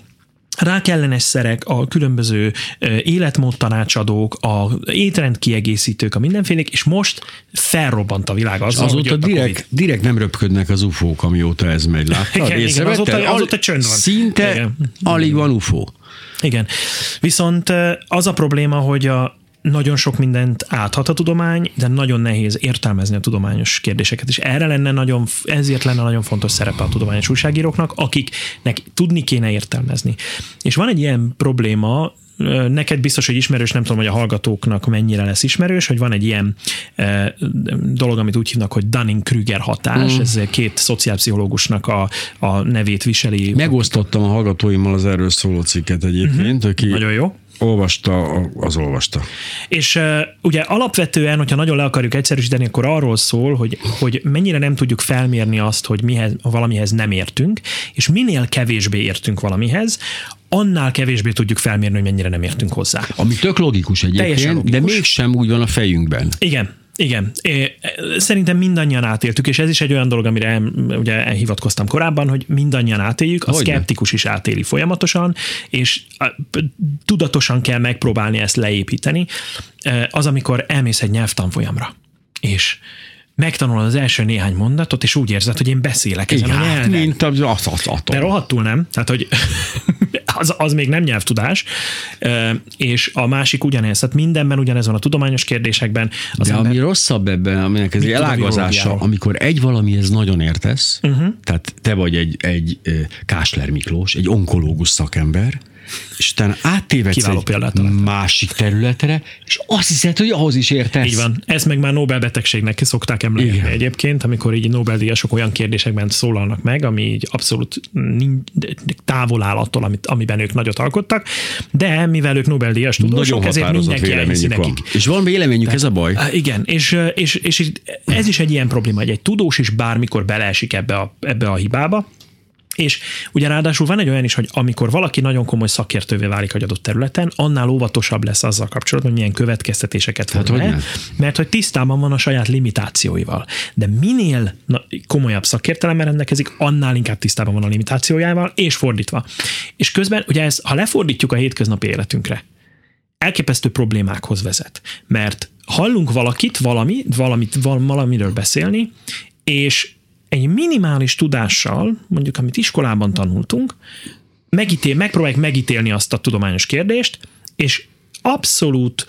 rákellenes szerek, a különböző ö, életmódtanácsadók, a étrendkiegészítők, a mindenfélék, és most felrobbant a világ azzal, hogy Azóta Covid. direkt, direkt nem röpködnek az ufók, amióta ez megy. Láttad? Igen, igen, azóta- azóta csönd van. Szinte Igen. alig van ufó. Igen. Viszont az a probléma, hogy a nagyon sok mindent áthat a tudomány, de nagyon nehéz értelmezni a tudományos kérdéseket, és erre lenne nagyon, ezért lenne nagyon fontos szerepe a tudományos újságíróknak, akiknek tudni kéne értelmezni. És van egy ilyen probléma, neked biztos, hogy ismerős, nem tudom, hogy a hallgatóknak mennyire lesz ismerős, hogy van egy ilyen dolog, amit úgy hívnak, hogy Dunning-Kruger hatás, mm. ez két szociálpszichológusnak a, a nevét viseli. Megosztottam a hallgatóimmal az erről szóló cikket egyébként, aki Mhm. Nagyon jó. Olvasta, az olvasta. És uh, ugye alapvetően, hogyha nagyon le akarjuk egyszerűsíteni, akkor arról szól, hogy, hogy mennyire nem tudjuk felmérni azt, hogy mihez, valamihez nem értünk, és minél kevésbé értünk valamihez, annál kevésbé tudjuk felmérni, hogy mennyire nem értünk hozzá. Ami tök logikus egyébként, logikus. de mégsem úgy van a fejünkben. Igen, igen. É, Szerintem mindannyian átéltük, és ez is egy olyan dolog, amire em- ugye elhivatkoztam korábban, hogy mindannyian átéljük, a Hogyne. szkeptikus is átéli folyamatosan, és a- tudatosan kell megpróbálni ezt leépíteni. Az, amikor elmész egy nyelvtanfolyamra, és megtanulod az első néhány mondatot, és úgy érzed, hogy én beszélek ezen a Igen, nyelven. mint az, az, az De rohadtul nem, tehát hogy az, az még nem nyelvtudás, és a másik ugyanez, tehát mindenben ugyanez van a tudományos kérdésekben. Az De ember, ami rosszabb ebben, aminek ez egy elágazása, amikor egy valamihez nagyon értesz, uh-huh. tehát te vagy egy, egy Kásler Miklós, egy onkológus szakember, és utána áttévedsz Kiváló egy példát másik területre, és azt hiszed, hogy ahhoz is értesz. Így van. Ez meg már Nobel-betegségnek szokták emlegetni Igen. egyébként, amikor így Nobel-díjasok olyan kérdésekben szólalnak meg, ami így abszolút távol áll attól, amit, amiben ők nagyot alkottak, de mivel ők Nobel-díjas Nagyon tudósok, ezért határozott mindenki elhiszi van. nekik. És van véleményük, ez a baj. Á, Igen, és, és, és itt ez is egy ilyen probléma, hogy egy tudós is bármikor beleesik ebbe a, ebbe a hibába, és ugye ráadásul van egy olyan is, hogy amikor valaki nagyon komoly szakértővé válik egy adott területen, annál óvatosabb lesz azzal kapcsolatban, hogy milyen következtetéseket Hát, hogy le, mert hogy tisztában van a saját limitációival. De minél komolyabb szakértelemmel rendelkezik, annál inkább tisztában van a limitációjával, és fordítva. És közben, ugye ez, ha lefordítjuk a hétköznapi életünkre, elképesztő problémákhoz vezet. Mert hallunk valakit, valami, valamit, val- valamiről beszélni, és egy minimális tudással, mondjuk amit iskolában tanultunk, megítél, megpróbáljuk megítélni azt a tudományos kérdést, és abszolút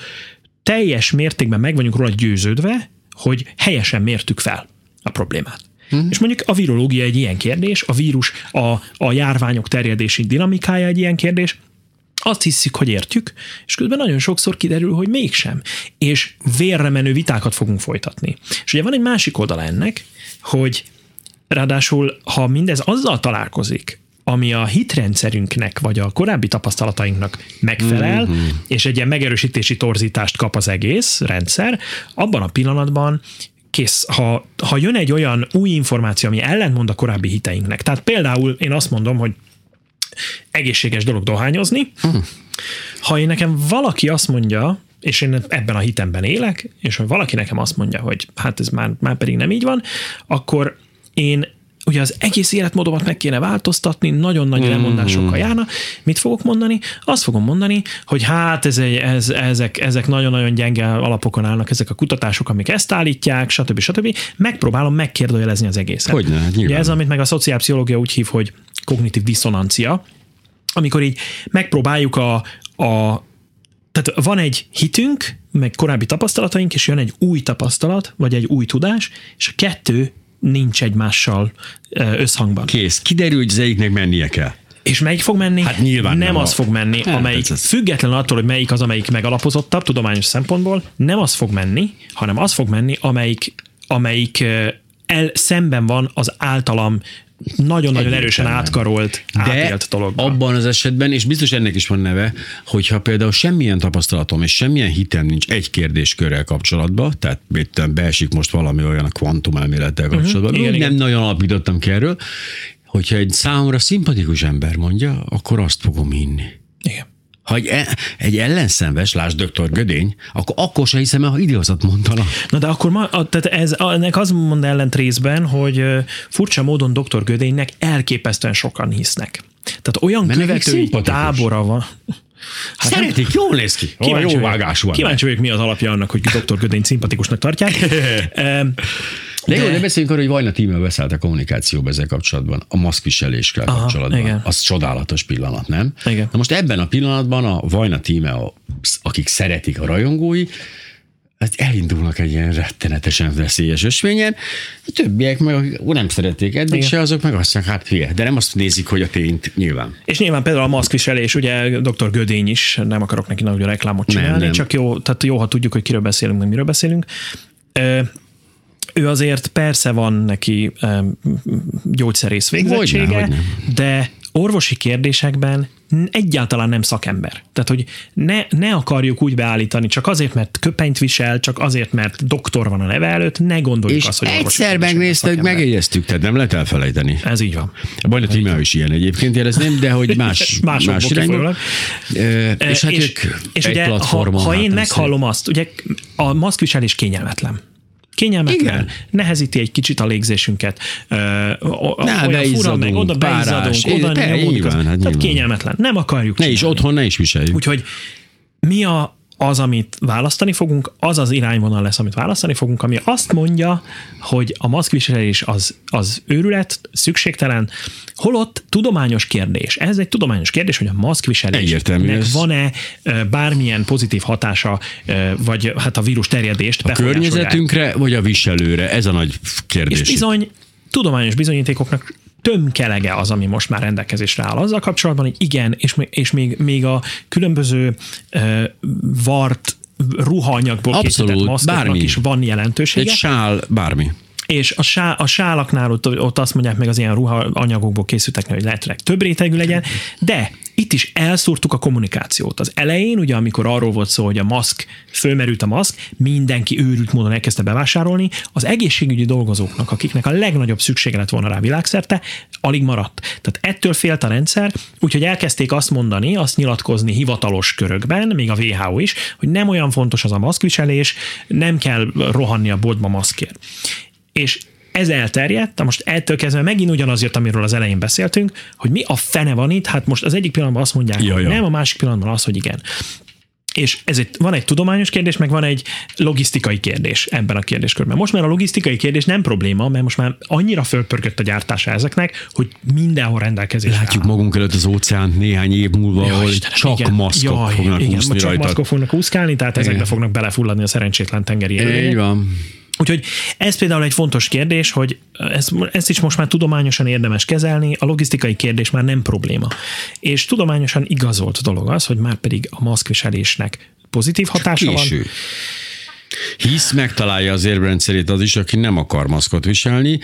teljes mértékben meg vagyunk róla győződve, hogy helyesen mértük fel a problémát. Hmm. És mondjuk a virológia egy ilyen kérdés, a vírus, a, a járványok terjedési dinamikája egy ilyen kérdés, azt hiszük, hogy értjük, és közben nagyon sokszor kiderül, hogy mégsem. És vérre menő vitákat fogunk folytatni. És ugye van egy másik oldala ennek, hogy ráadásul, ha mindez azzal találkozik, ami a hitrendszerünknek, vagy a korábbi tapasztalatainknak megfelel, mm-hmm. és egy ilyen megerősítési torzítást kap az egész rendszer, abban a pillanatban kész, ha, ha jön egy olyan új információ, ami ellentmond a korábbi hiteinknek. Tehát például én azt mondom, hogy egészséges dolog dohányozni. Ha én nekem valaki azt mondja, és én ebben a hitemben élek, és ha valaki nekem azt mondja, hogy hát ez már, már pedig nem így van, akkor én ugye az egész életmódomat meg kéne változtatni, nagyon nagy lemondásokkal járna. Mit fogok mondani? Azt fogom mondani, hogy hát ez egy, ez, ezek, ezek nagyon-nagyon gyenge alapokon állnak ezek a kutatások, amik ezt állítják, stb. stb. Megpróbálom megkérdőjelezni az egészet. Hogyne, hát. Ugye ez, amit meg a szociálpszichológia úgy hív, hogy kognitív diszonancia, amikor így megpróbáljuk a, a tehát van egy hitünk, meg korábbi tapasztalataink, és jön egy új tapasztalat, vagy egy új tudás, és a kettő nincs egymással összhangban. Kész. Kiderül, hogy az egyiknek mennie kell. És melyik fog menni? Hát nyilván nem nem az a- fog menni, Hát, amelyik az. független attól, hogy melyik az, amelyik megalapozottabb tudományos szempontból, nem az fog menni, hanem az fog menni, amelyik, amelyik el, szemben van az általam nagyon-nagyon erősen átkarolt, De átélt abban az esetben, és biztos ennek is van neve, hogyha például semmilyen tapasztalatom és semmilyen hitem nincs egy kérdéskörrel kapcsolatban, tehát tudom, beesik most valami olyan a kvantumelmélettel kapcsolatban, uh-huh. Igen, nem igen. nagyon alapítottam ki erről, hogyha egy számomra szimpatikus ember mondja, akkor azt fogom hinni. Igen. Ha egy, e- egy ellenszenves, lásd dr. Gödény, akkor, akkor se hiszem ha idézat mondana. Na de akkor ma, a- tehát ez, ennek az mond ellent részben, hogy furcsa módon dr. Gödénynek elképesztően sokan hisznek. Tehát olyan Mert követői tábora van. Hát Szeretik, jól néz ki. Kíváncsi jó vágású. ember. Kíváncsi vagyok, mi az alapja annak, hogy dr. Gödény szimpatikusnak tartják. Em, De, jó, de beszéljünk arról, hogy Vajna Tímel beszállt a kommunikációba ezzel kapcsolatban, a maszkviseléskkel Aha, kapcsolatban. igen. Az csodálatos pillanat, nem? Igen. Na most ebben a pillanatban a Vajna Tíme, akik szeretik a rajongói, hát elindulnak egy ilyen rettenetesen veszélyes ösvényen, a többiek meg nem szerették eddig Igen. se, azok meg azt mondják, hát hülye, de nem azt nézik, hogy a tényt nyilván. És nyilván például a maszkviselés, ugye dr. Gödény is, nem akarok neki nagy reklámot csinálni, Nem, nem. csak jó, tehát jó, ha tudjuk, hogy kiről beszélünk, meg miről beszélünk. Ő azért persze van neki em, gyógyszerész végzettsége, Hogyne, hogyne. de orvosi kérdésekben egyáltalán nem szakember. Tehát, hogy ne, ne akarjuk úgy beállítani, csak azért, mert köpenyt visel, csak azért, mert doktor van a neve előtt, ne gondoljuk És azt, hogy egyszer megnéztük, megjegyeztük, tehát nem lehet elfelejteni. Ez így van. A Bajna Tíme is ilyen egyébként érezném, de hogy más, más irányba. kifolyólag. Ö, És hát és, és egy ugye, platformon. ha, ha hát én nem meghallom azt, ugye a maszkviselés kényelmetlen. Kényelmetlen. Igen. Nehezíti egy kicsit a légzésünket. O- Ne, olyan fura, meg oda párás, beizzadunk, oda nyomódik. hát Tehát nyilván. kényelmetlen. Nem akarjuk Ne is csinálni. otthon, ne is viseljük. Úgyhogy mi a, az, amit választani fogunk, az az irányvonal lesz, amit választani fogunk, ami azt mondja, hogy a maszkviselés az, az őrület, szükségtelen, holott tudományos kérdés. Ez egy tudományos kérdés, hogy a maszkviselésnek van-e bármilyen pozitív hatása, vagy hát a vírus terjedést A környezetünkre, vagy a viselőre? Ez a nagy kérdés. És bizony tudományos bizonyítékoknak tömkelege az, ami most már rendelkezésre áll. Azzal kapcsolatban, hogy igen, és, még- és még, még a különböző uh, vart ruhaanyagból Abszolút, készített maszkoknak bármi. is van jelentősége. Egy sál, bármi. És a, sá, a sálaknál ott, ott azt mondják meg az ilyen ruhaanyagokból készülteknek, hogy lehetőleg több rétegű legyen, de itt is elszúrtuk a kommunikációt. Az elején, ugye amikor arról volt szó, hogy a maszk, fölmerült a maszk, mindenki őrült módon elkezdte bevásárolni, az egészségügyi dolgozóknak, akiknek a legnagyobb szüksége lett volna rá világszerte, alig maradt. Tehát ettől félt a rendszer, úgyhogy elkezdték azt mondani, azt nyilatkozni hivatalos körökben, még a WHO is, hogy nem olyan fontos az a maszkviselés, nem kell rohanni a boltba maszkért és ez elterjedt, most ettől kezdve megint ugyanaz jött, amiről az elején beszéltünk, hogy mi a fene van itt, hát most az egyik pillanatban azt mondják, Ja, hogy ja. nem, a másik pillanatban az, hogy igen. És ez egy, van egy tudományos kérdés, meg van egy logisztikai kérdés ebben a kérdéskörben. Most már a logisztikai kérdés nem probléma, mert most már annyira fölpörgött a gyártása ezeknek, hogy mindenhol rendelkezésre Látjuk áll. magunk előtt az óceánt néhány év múlva, Jaj, ahol Istenem, csak igen. maszkok Jaj, fognak igen, úszni csak rajta. maszkok fognak úszkálni, tehát ezekbe Igen. fognak belefulladni a szerencsétlen tengeri élőlények. Így van. Úgyhogy ez például egy fontos kérdés, hogy ezt, ezt is most már tudományosan érdemes kezelni, a logisztikai kérdés már nem probléma. És tudományosan igazolt dolog az, hogy már pedig a maszkviselésnek pozitív hatása Késő. van. Hisz megtalálja az érvrendszerét az is, aki nem akar maszkot viselni,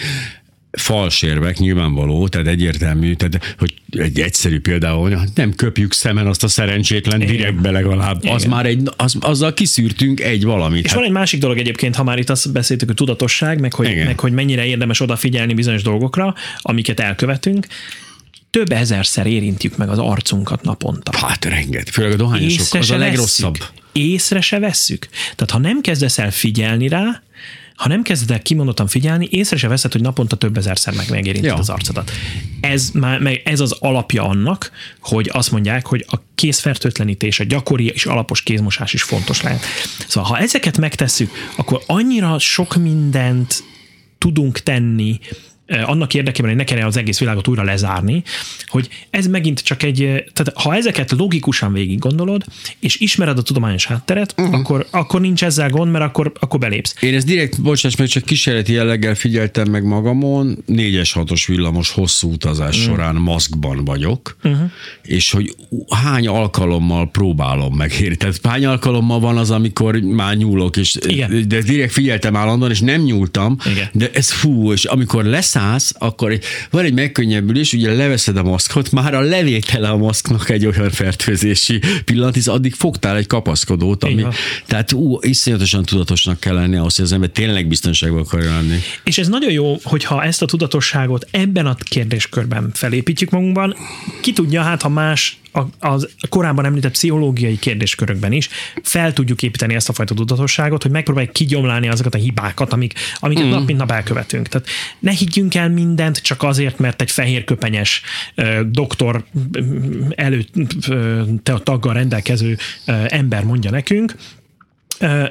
fals érvek, nyilvánvaló, tehát egyértelmű, tehát hogy egy egyszerű például, hogy nem köpjük szemen azt a szerencsétlen Igen. direktbe legalább. Az Igen. már egy, az, azzal kiszűrtünk egy valamit. És Hát, van egy másik dolog egyébként, ha már itt azt beszéltük, hogy tudatosság, meg hogy, Igen. meg hogy mennyire érdemes odafigyelni bizonyos dolgokra, amiket elkövetünk, több ezerszer érintjük meg az arcunkat naponta. hát renget, főleg a dohányosok, észre az a legrosszabb. Vesszük. Észre se vesszük. Tehát ha nem kezdesz el figyelni rá, ha nem kezded el kimondottan figyelni, észre se veszed, hogy naponta több ezerszer meg megérinted Ja. az arcodat. Ez, már, meg ez az alapja annak, hogy azt mondják, hogy a kézfertőtlenítés, a gyakori és alapos kézmosás is fontos lehet. Szóval ha ezeket megtesszük, akkor annyira sok mindent tudunk tenni annak érdekében, hogy ne kelljen az egész világot újra lezárni, hogy ez megint csak egy, eh, tehát ha ezeket logikusan végig gondolod, és ismered a tudományos hátteret, uh-huh. akkor, akkor nincs ezzel gond, mert akkor, akkor belépsz. Én ezt direkt, bocsáss meg, csak kísérleti jelleggel figyeltem meg magamon, négyes hatos villamos hosszú utazás mm. során maszkban vagyok, uh-huh. és hogy hány alkalommal próbálom megérni. Tehát hány alkalommal van az, amikor már nyúlok, és Igen. de direkt figyeltem állandóan, és nem nyúltam, Igen. de ez fú, és amikor leszállsz, akkor van egy megkönnyebbülés, ugye leveszed a maszkot, már a levétele a maszknak egy olyan fertőzési pillanat, hisz addig fogtál egy kapaszkodót, ami, tehát ú, iszonyatosan tudatosnak kell lenni ahhoz, hogy az ember tényleg biztonságban akarja lenni. És ez nagyon jó, hogyha ezt a tudatosságot ebben a kérdéskörben felépítjük magunkban, ki tudja, hát ha más a- az korábban említett pszichológiai kérdéskörökben is fel tudjuk építeni ezt a fajta tudatosságot, hogy megpróbáljuk kigyomlálni azokat a hibákat, amik, amiket mm. nap mint nap elkövetünk. Tehát ne higgyünk el mindent csak azért, mert egy fehér köpenyes ö, doktor előtt ö, te- taggal rendelkező ö, ember mondja nekünk, ö,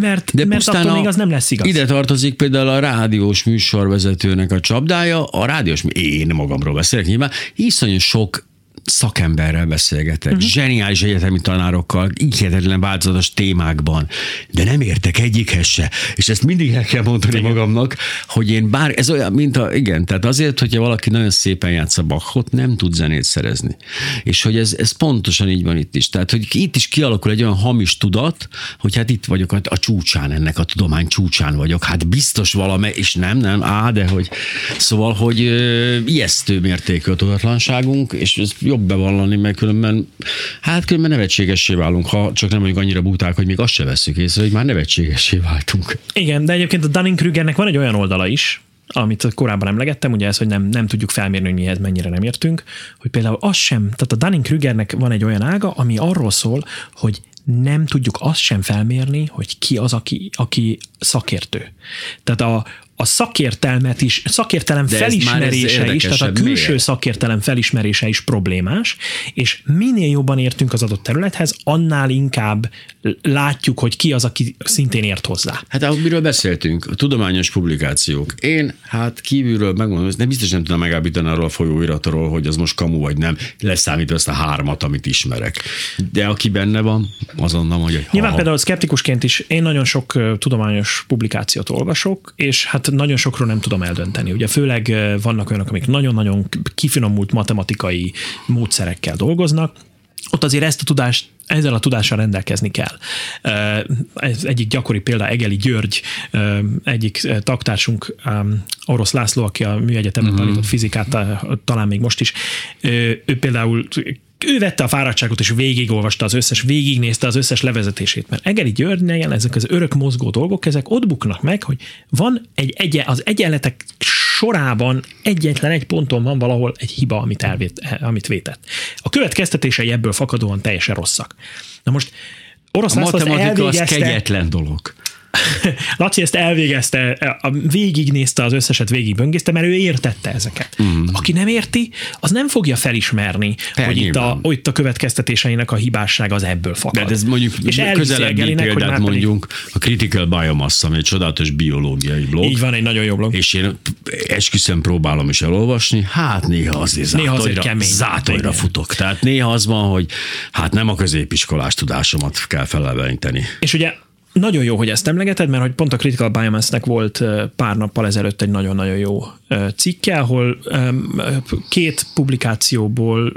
mert, De mert attól a- még az nem lesz igaz. Ide tartozik például a rádiós műsorvezetőnek a csapdája. A rádiós, én magamról beszélek nyilván, iszonyú sok szakemberrel beszélgetek, uh-huh. zseniális egyetemi tanárokkal, hihetetlen változatos témákban, de nem értek egyikhez se. És ezt mindig el kell mondani igen. magamnak, hogy én bár, ez olyan, mint a, igen, tehát azért, hogyha valaki nagyon szépen játsza Bachot, nem tud zenét szerezni. És hogy ez, ez pontosan így van itt is. Tehát, hogy itt is kialakul egy olyan hamis tudat, hogy hát itt vagyok a, a csúcsán, ennek a tudomány csúcsán vagyok, hát biztos valami, és nem, nem, á, de hogy, szóval, hogy ö, ijesztő mértékű a tudatlanságunk, és ez jobb bevallani, mert különben, hát különben nevetségessé válunk, ha csak nem vagyunk annyira buták, hogy még azt se veszük észre, hogy már nevetségessé váltunk. Igen, de egyébként a Dunning-Krugernek van egy olyan oldala is, amit korábban emlegettem, ugye ez, hogy nem, nem tudjuk felmérni, hogy mihez mennyire nem értünk, hogy például az sem, tehát a Dunning-Krugernek van egy olyan ága, ami arról szól, hogy nem tudjuk azt sem felmérni, hogy ki az, aki, aki szakértő. Tehát a, a szakértelmet is, szakértelem De felismerése is, tehát a külső Miért? szakértelem felismerése is problémás, és minél jobban értünk az adott területhez, annál inkább látjuk, hogy ki az, aki szintén ért hozzá. Hát ahogy miről beszéltünk, a tudományos publikációk. Én hát kívülről megmondom, de biztos nem tudom megállapítani arról a folyóiratról, hogy az most kamu vagy nem, leszámítva ezt a hármat, amit ismerek. De aki benne van, azonnal mondja, hogy Nyilván ha, például szkeptikusként is én nagyon sok tudományos publikációt olvasok, és hát nagyon sokról nem tudom eldönteni. Ugye főleg vannak olyanok, amik nagyon-nagyon kifinomult matematikai módszerekkel dolgoznak, ott azért ezt a tudást ezzel a tudással rendelkezni kell. Ez egyik gyakori példa Egeli György, egyik taktársunk, Orosz László, aki a műegyetemen uh-huh. tanított fizikát, ta- talán még most is, ő például ő vette a fáradtságot, és végigolvasta az összes, végignézte az összes levezetését, mert Egeri Györgynél ezek az örök mozgó dolgok, ezek ott buknak meg, hogy van egy egye, az egyenletek sorában egyetlen egy ponton van valahol egy hiba, amit, elvét, amit vétett. A következtetései ebből fakadóan teljesen rosszak. Na most Orosz A matematika az kegyetlen dolog. Laci ezt elvégezte, végignézte az összeset, végigböngészte, mert ő értette ezeket. Mm. Aki nem érti, az nem fogja felismerni, Per, hogy itt a, hogy itt a következtetéseinek a hibásság az ebből fakad. De ez mondjuk És közelebbi Egelinek, hogy példát már pedig- mondjunk, a Critical Biomass, ami egy csodálatos biológiai blog. Így van, egy nagyon jó blog. És én esküszöm próbálom is elolvasni, hát néha azért Néha azért zátolyra, kemény. zátolyra futok. Tehát néha az van, hogy hát nem a középiskolás tudásomat kell feleleveníteni. És ugye nagyon jó, hogy ezt emlegeted, mert hogy pont a Critical Biomass-nek volt pár nappal ezelőtt egy nagyon-nagyon jó cikke, ahol két publikációból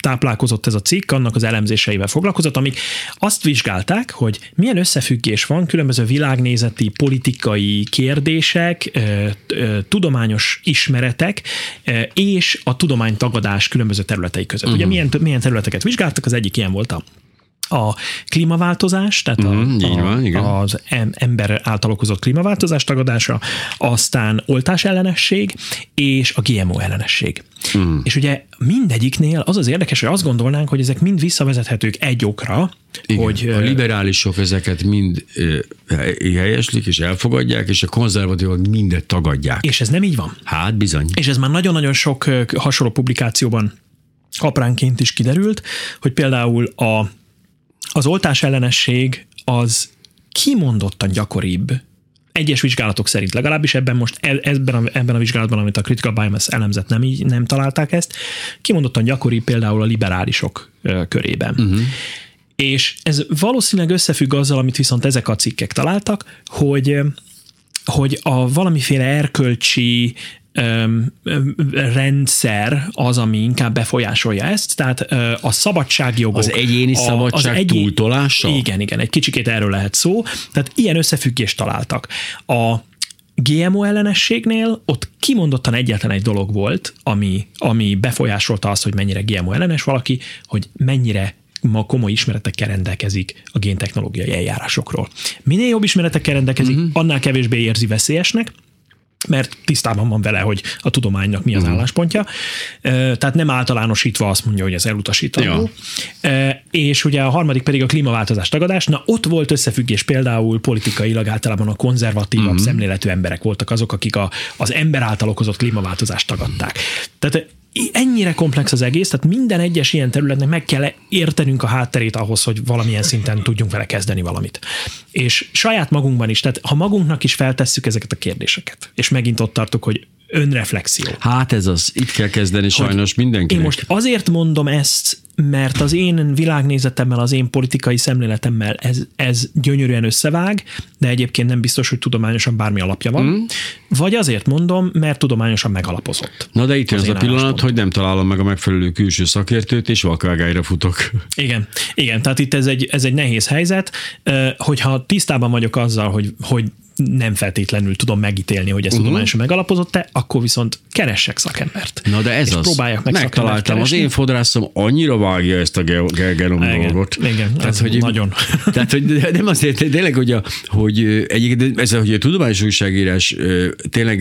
táplálkozott ez a cikk, annak az elemzéseivel foglalkozott, amik azt vizsgálták, hogy milyen összefüggés van különböző világnézeti, politikai kérdések, tudományos ismeretek és a tudománytagadás különböző területei között. Uh-huh. Ugye milyen, milyen területeket vizsgáltak, az egyik ilyen volt a a klímaváltozás, tehát a, így van, igen. az em- ember által okozott klímaváltozás tagadása, aztán oltás ellenesség és a GMO ellenesség. Mhm. És ugye mindegyiknél az az érdekes, hogy azt gondolnánk, hogy ezek mind visszavezethetők egy okra, Igen, hogy a liberálisok ezeket mind helyeslik és elfogadják, és a konzervatívok mindet tagadják. és ez nem így van. Hát bizony. És ez már nagyon-nagyon sok hasonló publikációban apránként is kiderült, hogy például a, az oltás ellenesség az kimondottan gyakoribb egyes vizsgálatok szerint, legalábbis ebben most e- ebben a, ebben a vizsgálatban, amit a Critical Biomass elemzett, nem, így, nem találták ezt, kimondottan gyakori például a liberálisok körében. Uh-huh. És ez valószínűleg összefügg azzal, amit viszont ezek a cikkek találtak, hogy hogy a valamiféle erkölcsi rendszer az, ami inkább befolyásolja ezt, tehát a szabadságjogok. Az egyéni a- szabadság túltolása? Igen, igen, egy kicsikét erről lehet szó. Tehát ilyen összefüggést találtak. A GMO ellenességnél ott kimondottan egyetlen egy dolog volt, ami, ami befolyásolta azt, hogy mennyire GMO ellenes valaki, hogy mennyire ma komoly ismeretekkel rendelkezik a géntechnológiai eljárásokról. Minél jobb ismeretekkel rendelkezik, uh-huh. annál kevésbé érzi veszélyesnek, mert tisztában van vele, hogy a tudománynak mi az uh-huh. álláspontja. Tehát nem általánosítva azt mondja, hogy ez elutasítandó. Ja. És ugye a harmadik pedig a klímaváltozás tagadás. Na ott volt összefüggés például politikailag általában a konzervatívabb uh-huh. szemléletű emberek voltak azok, akik a, az ember által okozott klímaváltozást tagadták. Tehát ennyire komplex az egész, tehát minden egyes ilyen területnek meg kell értenünk a hátterét ahhoz, hogy valamilyen szinten tudjunk vele kezdeni valamit. És saját magunkban is, tehát ha magunknak is feltesszük ezeket a kérdéseket, és megint ott tartok, hogy önreflexió. Hát ez az, itt kell kezdeni sajnos mindenkinek. Én most azért mondom ezt, mert az én világnézetemmel, az én politikai szemléletemmel ez, ez gyönyörűen összevág, de egyébként nem biztos, hogy tudományosan bármi alapja van. Mm. Vagy azért mondom, mert tudományosan megalapozott. Na de itt jön az az a pillanat, álláspontom. hogy nem találom meg a megfelelő külső szakértőt, és vakvágályra futok. Igen, igen, tehát itt ez egy, ez egy nehéz helyzet, hogyha tisztában vagyok azzal, hogy, hogy nem feltétlenül tudom megítélni, hogy ez uh-huh. tudományosan megalapozott-e, akkor viszont keressek szakembert. Na de ez és az. próbáljak meg Megtaláltam. Az én fodrászom annyira vágja ezt a ge- ge- genom Igen, dolgot. igen, ez nagyon. Tehát, hogy nem azért, tényleg, hogy, a, hogy egyébként ez, hogy a tudományos újságírás tényleg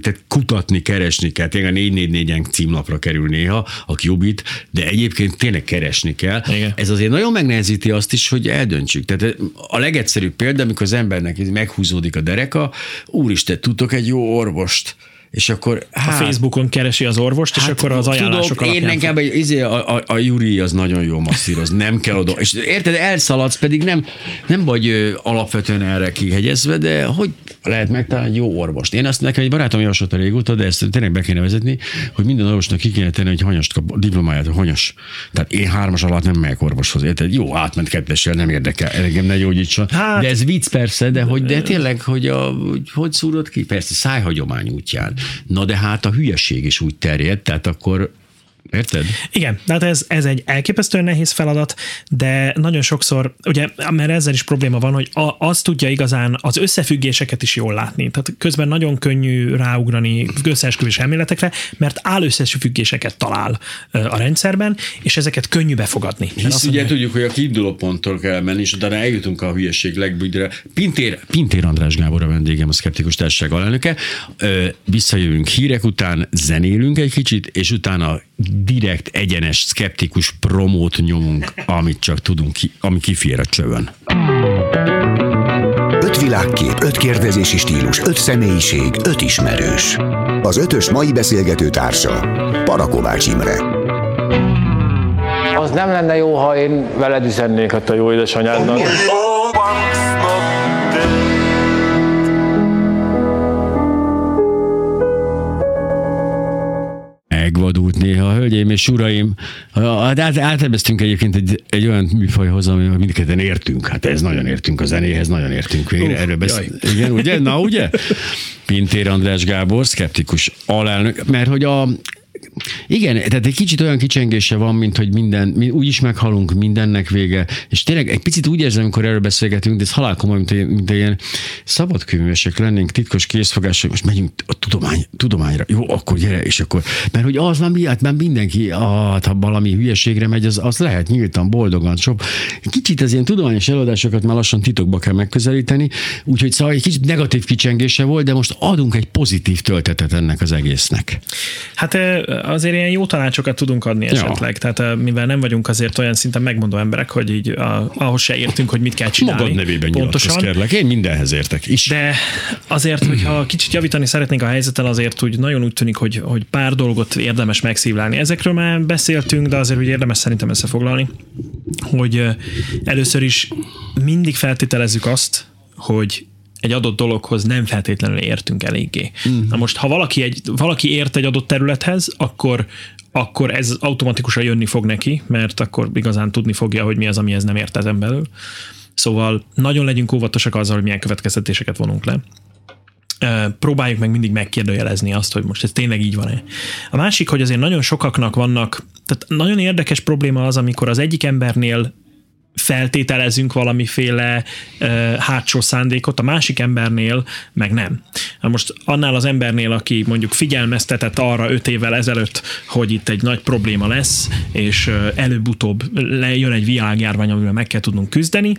tehát kutatni, keresni kell. Tényleg a 444-en címlapra kerül néha a Qubit, de egyébként tényleg keresni kell. Igen. Ez azért nagyon megnehezíti azt is, hogy eldöntsük. Tehát a legegyszerűbb példa, amikor az embernek meghúzódik a dereka, úristen, tudtok egy jó orvost, és akkor A hát, Facebookon keresi az orvost, és akkor az ajánlások tudod, én alapján nekem egy, izé, a, a, a Juri az nagyon jó masszíroz, nem kell oda. És érted, elszaladsz, pedig nem, nem vagy ö, alapvetően erre kihegyezve, de hogy lehet megtalálni egy jó orvost? Én azt nekem egy barátom javasolta régóta, de ezt tényleg be kéne vezetni, hogy minden orvosnak ki kéne tenni, hogy hanyast kap, diplomáját, hanyas. Tehát én hármas alatt nem megyek orvoshoz, érted? Jó, átment kettessel, nem érdekel, engem ne gyógyítson. Hát- de ez vicc persze, de hogy de tényleg, hogy, a, hogy, hogy szúrod ki? Persze, szájhagyomány útján. Na de hát a hülyeség is úgy terjed, tehát akkor Érted? Igen, de hát ez, ez egy elképesztően nehéz feladat, de nagyon sokszor, ugye, mert ezzel is probléma van, hogy a, az tudja igazán az összefüggéseket is jól látni. Tehát közben nagyon könnyű ráugrani összeesküvés elméletekre, mert áll összefüggéseket talál a rendszerben, és ezeket könnyű befogadni. Hisz azt ugye mondja, tudjuk, hogy a kiinduló ponttól kell menni, és utána eljutunk a hülyeség legbügyre. Pintér, Pintér András Gábor a vendégem, a Szkeptikus Társaság alelnöke. Visszajövünk hírek után, zenélünk egy kicsit, és utána direkt, egyenes, szkeptikus promót nyomunk, amit csak tudunk, ki, ami kifér a csövön. Öt világkép, öt kérdezési stílus, öt személyiség, öt ismerős. Az ötös mai beszélgető társa Parakovács Imre. Az nem lenne jó, ha én veled üzennék ott a jó édesanyádnak. Megvadult néha, hölgyeim és uraim. Hát át- áteveztünk egyébként egy, egy olyan műfajhoz, ami mindketten értünk. Hát ez nagyon értünk a zenéhez, nagyon értünk végre. Erről beszél. Igen, ugye? Na, ugye? Pintér András Gábor, szkeptikus alelnök, mert hogy a igen, tehát egy kicsit olyan kicsengése van, mint hogy minden, mi úgy is meghalunk, mindennek vége, és tényleg egy picit úgy érzem, amikor erről beszélgetünk, de ez halál komoly, mint, mint ilyen szabadkőművesek lennénk, titkos készfogások, most megyünk a tudomány, tudományra, jó, akkor gyere, és akkor, mert hogy az már miatt már mindenki, ah, ha valami hülyeségre megy, az, az lehet nyíltan, boldogan, sok. Kicsit az ilyen tudományos előadásokat már lassan titokba kell megközelíteni, úgyhogy szóval egy kicsit negatív kicsengése volt, de most adunk egy pozitív töltetet ennek az egésznek. Hát azért ilyen jó tanácsokat tudunk adni esetleg, tehát mivel nem vagyunk azért olyan szinten megmondó emberek, hogy így a, ahhoz se értünk, hogy mit kell csinálni. Magad nevében pontosan. kérlek. Én mindenhez értek is. De azért, hogyha kicsit javítani szeretnénk a helyzeten, azért úgy nagyon úgy tűnik, hogy, hogy pár dolgot érdemes megszívlálni. Ezekről már beszéltünk, de azért úgy érdemes szerintem összefoglalni, hogy először is mindig feltételezzük azt, hogy egy adott dologhoz nem feltétlenül értünk eléggé. Uh-huh. Na most, ha valaki, egy, valaki ért egy adott területhez, akkor akkor ez automatikusan jönni fog neki, mert akkor igazán tudni fogja, hogy mi az, amihez nem ért ezen belül. Szóval nagyon legyünk óvatosak azzal, hogy milyen következtetéseket vonunk le. Próbáljuk meg mindig megkérdőjelezni azt, hogy most ez tényleg így van-e. A másik, hogy azért nagyon sokaknak vannak, tehát nagyon érdekes probléma az, amikor az egyik embernél feltételezünk valamiféle uh, hátsó szándékot, a másik embernél meg nem. Na most annál az embernél, aki mondjuk figyelmeztetett arra öt évvel ezelőtt, hogy itt egy nagy probléma lesz, és előbb-utóbb lejön egy világjárvány, amivel meg kell tudnunk küzdeni,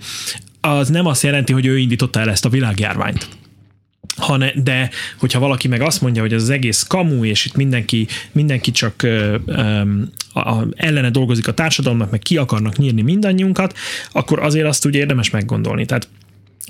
az nem azt jelenti, hogy ő indította el ezt a világjárványt hanem, de hogyha valaki meg azt mondja, hogy ez az egész kamu, és itt mindenki, mindenki csak ö, ö, a, ellene dolgozik a társadalomnak, meg ki akarnak nyírni mindannyiunkat, akkor azért azt úgy érdemes meggondolni. Tehát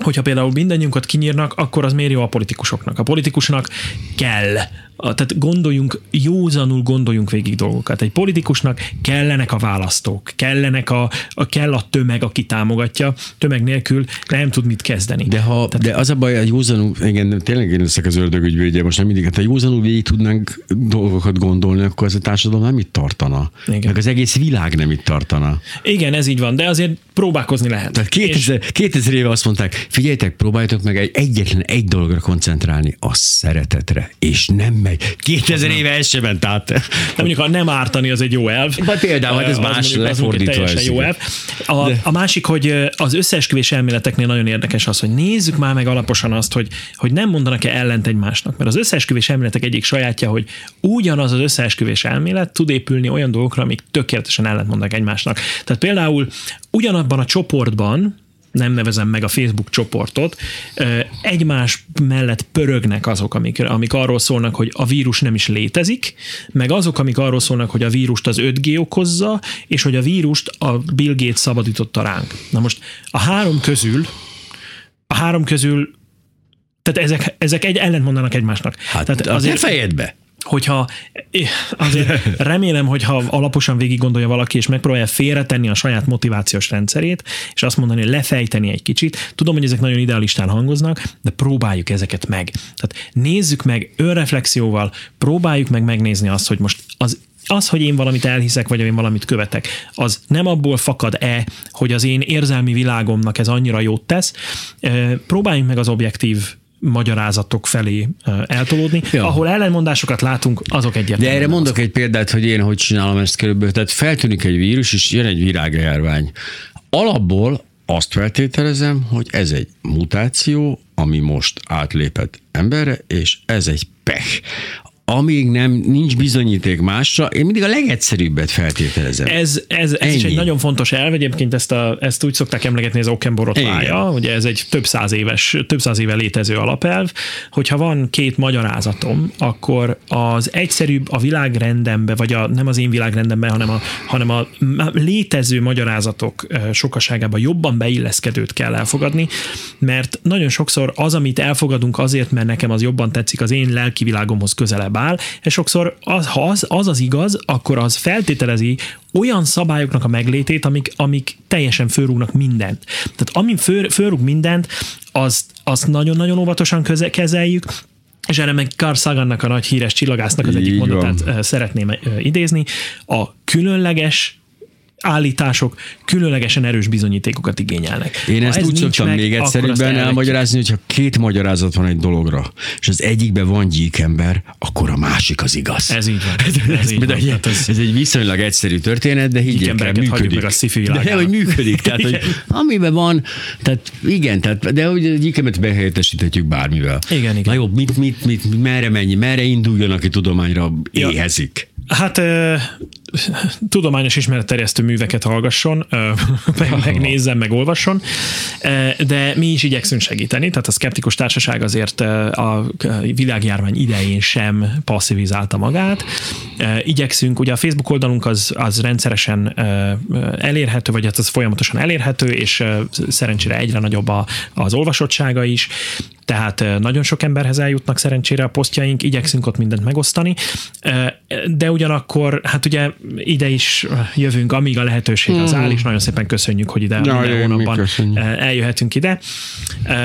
hogyha például mindannyiunkat kinyírnak, akkor az miért jó a politikusoknak? A politikusnak kell, a, tehát gondoljunk, józanul gondoljunk végig dolgokat. Egy politikusnak kellenek a választók, kellenek a, a kell a tömeg, aki támogatja, tömeg nélkül nem tud mit kezdeni. De, ha, de az a baj, hogy józanul, igen, tényleg én leszek az ördög ügyvédje, most nem mindig, hát ha józanul végig tudnánk dolgokat gondolni, akkor ez a társadalom nem itt tartana. Igen. Meg az egész világ nem itt tartana. Igen, ez így van, de azért próbálkozni lehet. Tehát 2000, 2000 éve azt mondták, figyeljetek, próbáljatok meg egy, egyetlen egy dologra koncentrálni, a szeretetre, és nem megy. 2000 éve ez sem ment át. De mondjuk, ha nem ártani, az egy jó elv. Vagy például, hát ez Az más, az lefordítva teljesen ez jó elv. A, a másik, hogy az összeesküvés elméleteknél nagyon érdekes az, hogy nézzük már meg alaposan azt, hogy, hogy nem mondanak-e ellent egymásnak. Mert az összeesküvés elméletek egyik sajátja, hogy ugyanaz az összeesküvés elmélet tud épülni olyan dolgokra, amik tökéletesen ellentmondanak egymásnak. Tehát például ugyanabban a csoportban, nem nevezem meg a Facebook csoportot, egymás mellett pörögnek azok, amik, amik arról szólnak, hogy a vírus nem is létezik, meg azok, amik arról szólnak, hogy a vírust az 5G okozza, és hogy a vírust a Bill Gates szabadította ránk. Na most a három közül, a három közül Tehát ezek, ezek egy ellentmondanak egymásnak. Hát Tehát azért... a fejedbe. Hogyha azért remélem, hogyha alaposan végig gondolja valaki, és megpróbálja félretenni a saját motivációs rendszerét, és azt mondani, lefejteni egy kicsit. Tudom, hogy ezek nagyon idealistán hangoznak, de próbáljuk ezeket meg. Tehát nézzük meg önreflexióval, próbáljuk meg megnézni azt, hogy most az az, hogy én valamit elhiszek, vagy én valamit követek, az nem abból fakad-e, hogy az én érzelmi világomnak ez annyira jót tesz. Próbáljunk meg az objektív magyarázatok felé eltolódni. Ja. Ahol ellenmondásokat látunk, azok De egyértelműen. erre nem mondok azok. egy példát, hogy én hogy csinálom ezt körülbelül. Tehát feltűnik egy vírus, és jön egy virágjárvány. Alapból azt feltételezem, hogy ez egy mutáció, ami most átlépett emberre, és ez egy pech. Amíg nem nincs bizonyíték másra, én mindig a legegyszerűbbet feltételezem. Ez, ez, ez is egy nagyon fontos elv, egyébként ezt, a, ezt úgy szokták emlegetni, az Okenborotvája, ugye ez egy több száz éves, több száz éve létező alapelv, hogyha van két magyarázatom, akkor az egyszerűbb a világrendembe, vagy a, nem az én világrendemben, hanem a, hanem a létező magyarázatok ö, sokaságában jobban beilleszkedőt kell elfogadni, mert nagyon sokszor az, amit elfogadunk azért, mert nekem az jobban tetszik, az én lelki világomhoz közelebb áll, és sokszor az, ha az, az az igaz, akkor az feltételezi olyan szabályoknak a meglétét, amik, amik teljesen fölrúgnak mindent. Tehát amin föl, fölrúg mindent, azt, azt nagyon-nagyon óvatosan köze, kezeljük, és erre meg Carl Sagannak a nagy híres csillagásznak az egyik Így van. mondatát ö, szeretném idézni. A különleges állítások különlegesen erős bizonyítékokat igényelnek. Én Ha ezt ez úgy szoktam meg, még egyszerűbben elmagyarázni, hogyha két magyarázat van egy dologra, és az egyikben van gyíkember, akkor a másik az igaz. Ez így van. Ez, Ez, így van. Tehát ez, ez egy viszonylag egyszerű történet, de higgyék el, működik. meg a sci-fi de hogy működik, tehát hogy amiben van, tehát igen, tehát, de hogy gyíkemet behelyettesíthetjük bármivel. Igen, igen. Na jó, mit, mit, mit, merre menj, merre induljon, aki tudományra Ja. éhezik. Hát ö, tudományos ismeretterjesztő műveket hallgasson, meg, megnézzen, meg olvasson, Ö, de mi is igyekszünk segíteni, tehát a Skeptikus Társaság azért a világjárvány idején sem passzivizálta magát. Igyekszünk, ugye a Facebook oldalunk az, az rendszeresen elérhető, vagy hát az folyamatosan elérhető, és szerencsére egyre nagyobb a, az olvasottsága is, tehát nagyon sok emberhez eljutnak szerencsére a posztjaink, igyekszünk ott mindent megosztani, de ugyanakkor, hát ugye ide is jövünk, amíg a lehetőség az áll, és nagyon szépen köszönjük, hogy ide Ja, minden mi hónapban eljöhetünk ide.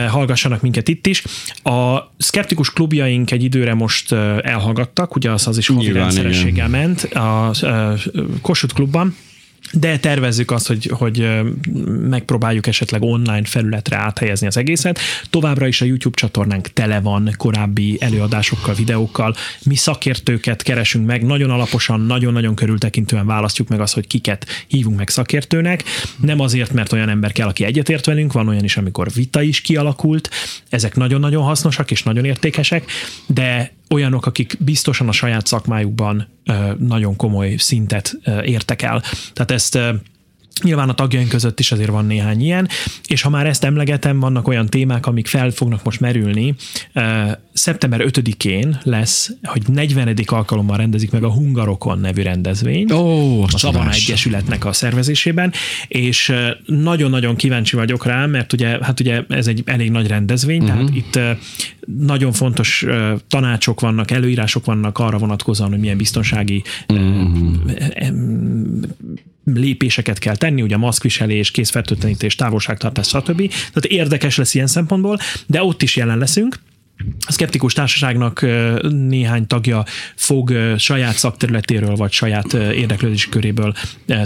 Hallgassanak minket itt is. A szkeptikus klubjaink egy időre most elhallgattak, ugye az, az is havi rendszerességgel ment a Kossuth klubban, de tervezzük azt, hogy, hogy megpróbáljuk esetleg online felületre áthelyezni az egészet. Továbbra is a YouTube csatornánk tele van korábbi előadásokkal, videókkal. Mi szakértőket keresünk meg, nagyon alaposan, nagyon-nagyon körültekintően választjuk meg azt, hogy kiket hívunk meg szakértőnek. Nem azért, mert olyan ember kell, aki egyetért velünk, van olyan is, amikor vita is kialakult. Ezek nagyon-nagyon hasznosak és nagyon értékesek, de olyanok, akik biztosan a saját szakmájukban nagyon komoly szintet értek el. Tehát ezt Nyilván a tagjaink között is azért van néhány ilyen, és ha már ezt emlegetem, vannak olyan témák, amik fel fognak most merülni. Szeptember 5-én lesz, hogy 40. alkalommal rendezik meg a Hungarokon nevű rendezvényt Ó, a lássa. Egyesületnek a szervezésében, és nagyon-nagyon kíváncsi vagyok rá, mert ugye, hát ugye ez egy elég nagy rendezvény, uh-huh. tehát itt ö, nagyon fontos tanácsok vannak, előírások vannak arra vonatkozóan, hogy milyen biztonsági uh-huh. Lépéseket kell tenni, ugye maszkviselés, készfertőtlenítés, távolságtartás, stb. Tehát érdekes lesz ilyen szempontból, de ott is jelen leszünk. A szkeptikus társaságnak néhány tagja fog saját szakterületéről vagy saját ö, érdeklődési köréből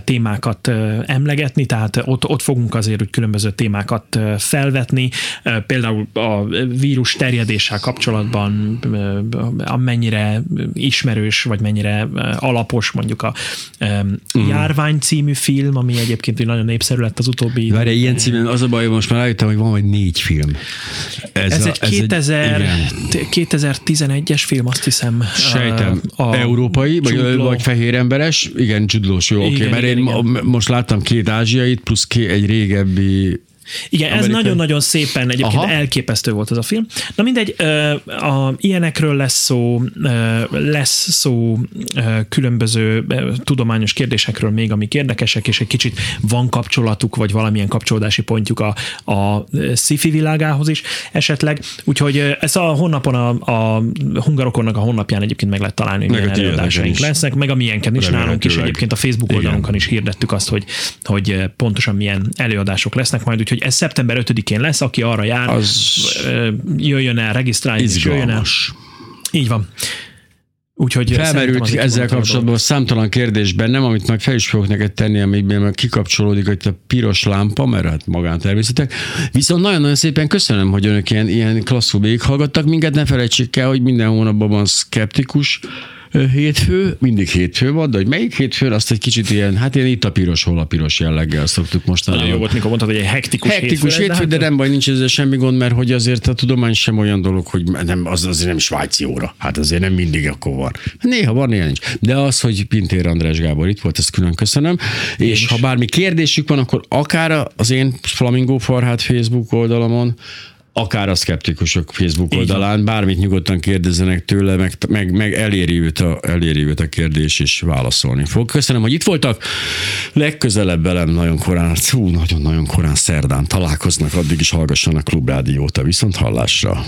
témákat emlegetni, tehát ott, ott fogunk azért úgy különböző témákat felvetni, például a vírus terjedéssel kapcsolatban amennyire ismerős, vagy mennyire alapos mondjuk a ö, Járvány című film, ami egyébként egy nagyon népszerű lett az utóbbi Várj, ilyen címen az a baj, hogy most már rájöttem, hogy van vagy négy film. Ez, a- egy 2000, igen. 2011-es film, azt hiszem. Sejtem, A- európai, vagy, Jude vagy fehér emberes, igen, csudlós, jó, oké, Igen, mert igen, én igen. most láttam két ázsiait, plusz ké, egy régebbi Igen, ez Amerikai- nagyon-nagyon szépen egyébként Aha. Elképesztő volt ez a film. Na mindegy, a, ilyenekről lesz szó, lesz szó különböző tudományos kérdésekről még, amik érdekesek, és egy kicsit van kapcsolatuk, vagy valamilyen kapcsolódási pontjuk a, a sci-fi világához is esetleg. Úgyhogy ez a honlapon, a, a Hungarokonnak a honlapján egyébként meg lehet találni, hogy milyen előadásaink lesznek, meg a miénken is nálunk is egyébként a Facebook Igen. oldalunkon is hirdettük azt, hogy, hogy pontosan milyen előadások lesznek majd, úgyhogy ez szeptember 5-én lesz, aki arra jár, Az jöjjön el, regisztráljon és jöjjön el. Így van. Úgyhogy Felmerült ezzel kapcsolatban számtalan kérdés bennem, amit majd fel is fogok neked tenni, amiben meg kikapcsolódik hogy a piros lámpa, mert hát magántermészetek. Viszont nagyon-nagyon szépen köszönöm, hogy önök ilyen, ilyen klasszul végighallgattak minket. Ne felejtsék el, hogy minden hónapban van szkeptikus hétfő, mindig hétfő van, de hogy melyik hétfőn, azt egy kicsit ilyen, hát ilyen itt a piros, hol a piros jelleggel szoktuk most Nagyon jó volt, mikor mondtad, hogy egy hektikus, Hektikus hétfő, hétfő, de nem baj, nincs ezzel semmi gond, mert hogy azért a tudomány sem olyan dolog, hogy nem, az azért nem svájci óra. Hát azért nem mindig akkor van. Néha van, néha nincs. De az, hogy Pintér András Gábor itt volt, ezt külön köszönöm. És ha bármi kérdésük van, akkor akár az én Flamingo Farhát Facebook oldalamon, akár a szkeptikusok Facebook oldalán, bármit nyugodtan kérdezzenek tőle, meg, meg, meg eléri, őt a, eléri őt a kérdés, és válaszolni fog. Köszönöm, hogy itt voltak. Legközelebb velem nagyon korán, hú, nagyon-nagyon korán szerdán találkoznak, addig is hallgassanak Klubrádiót a viszont hallásra.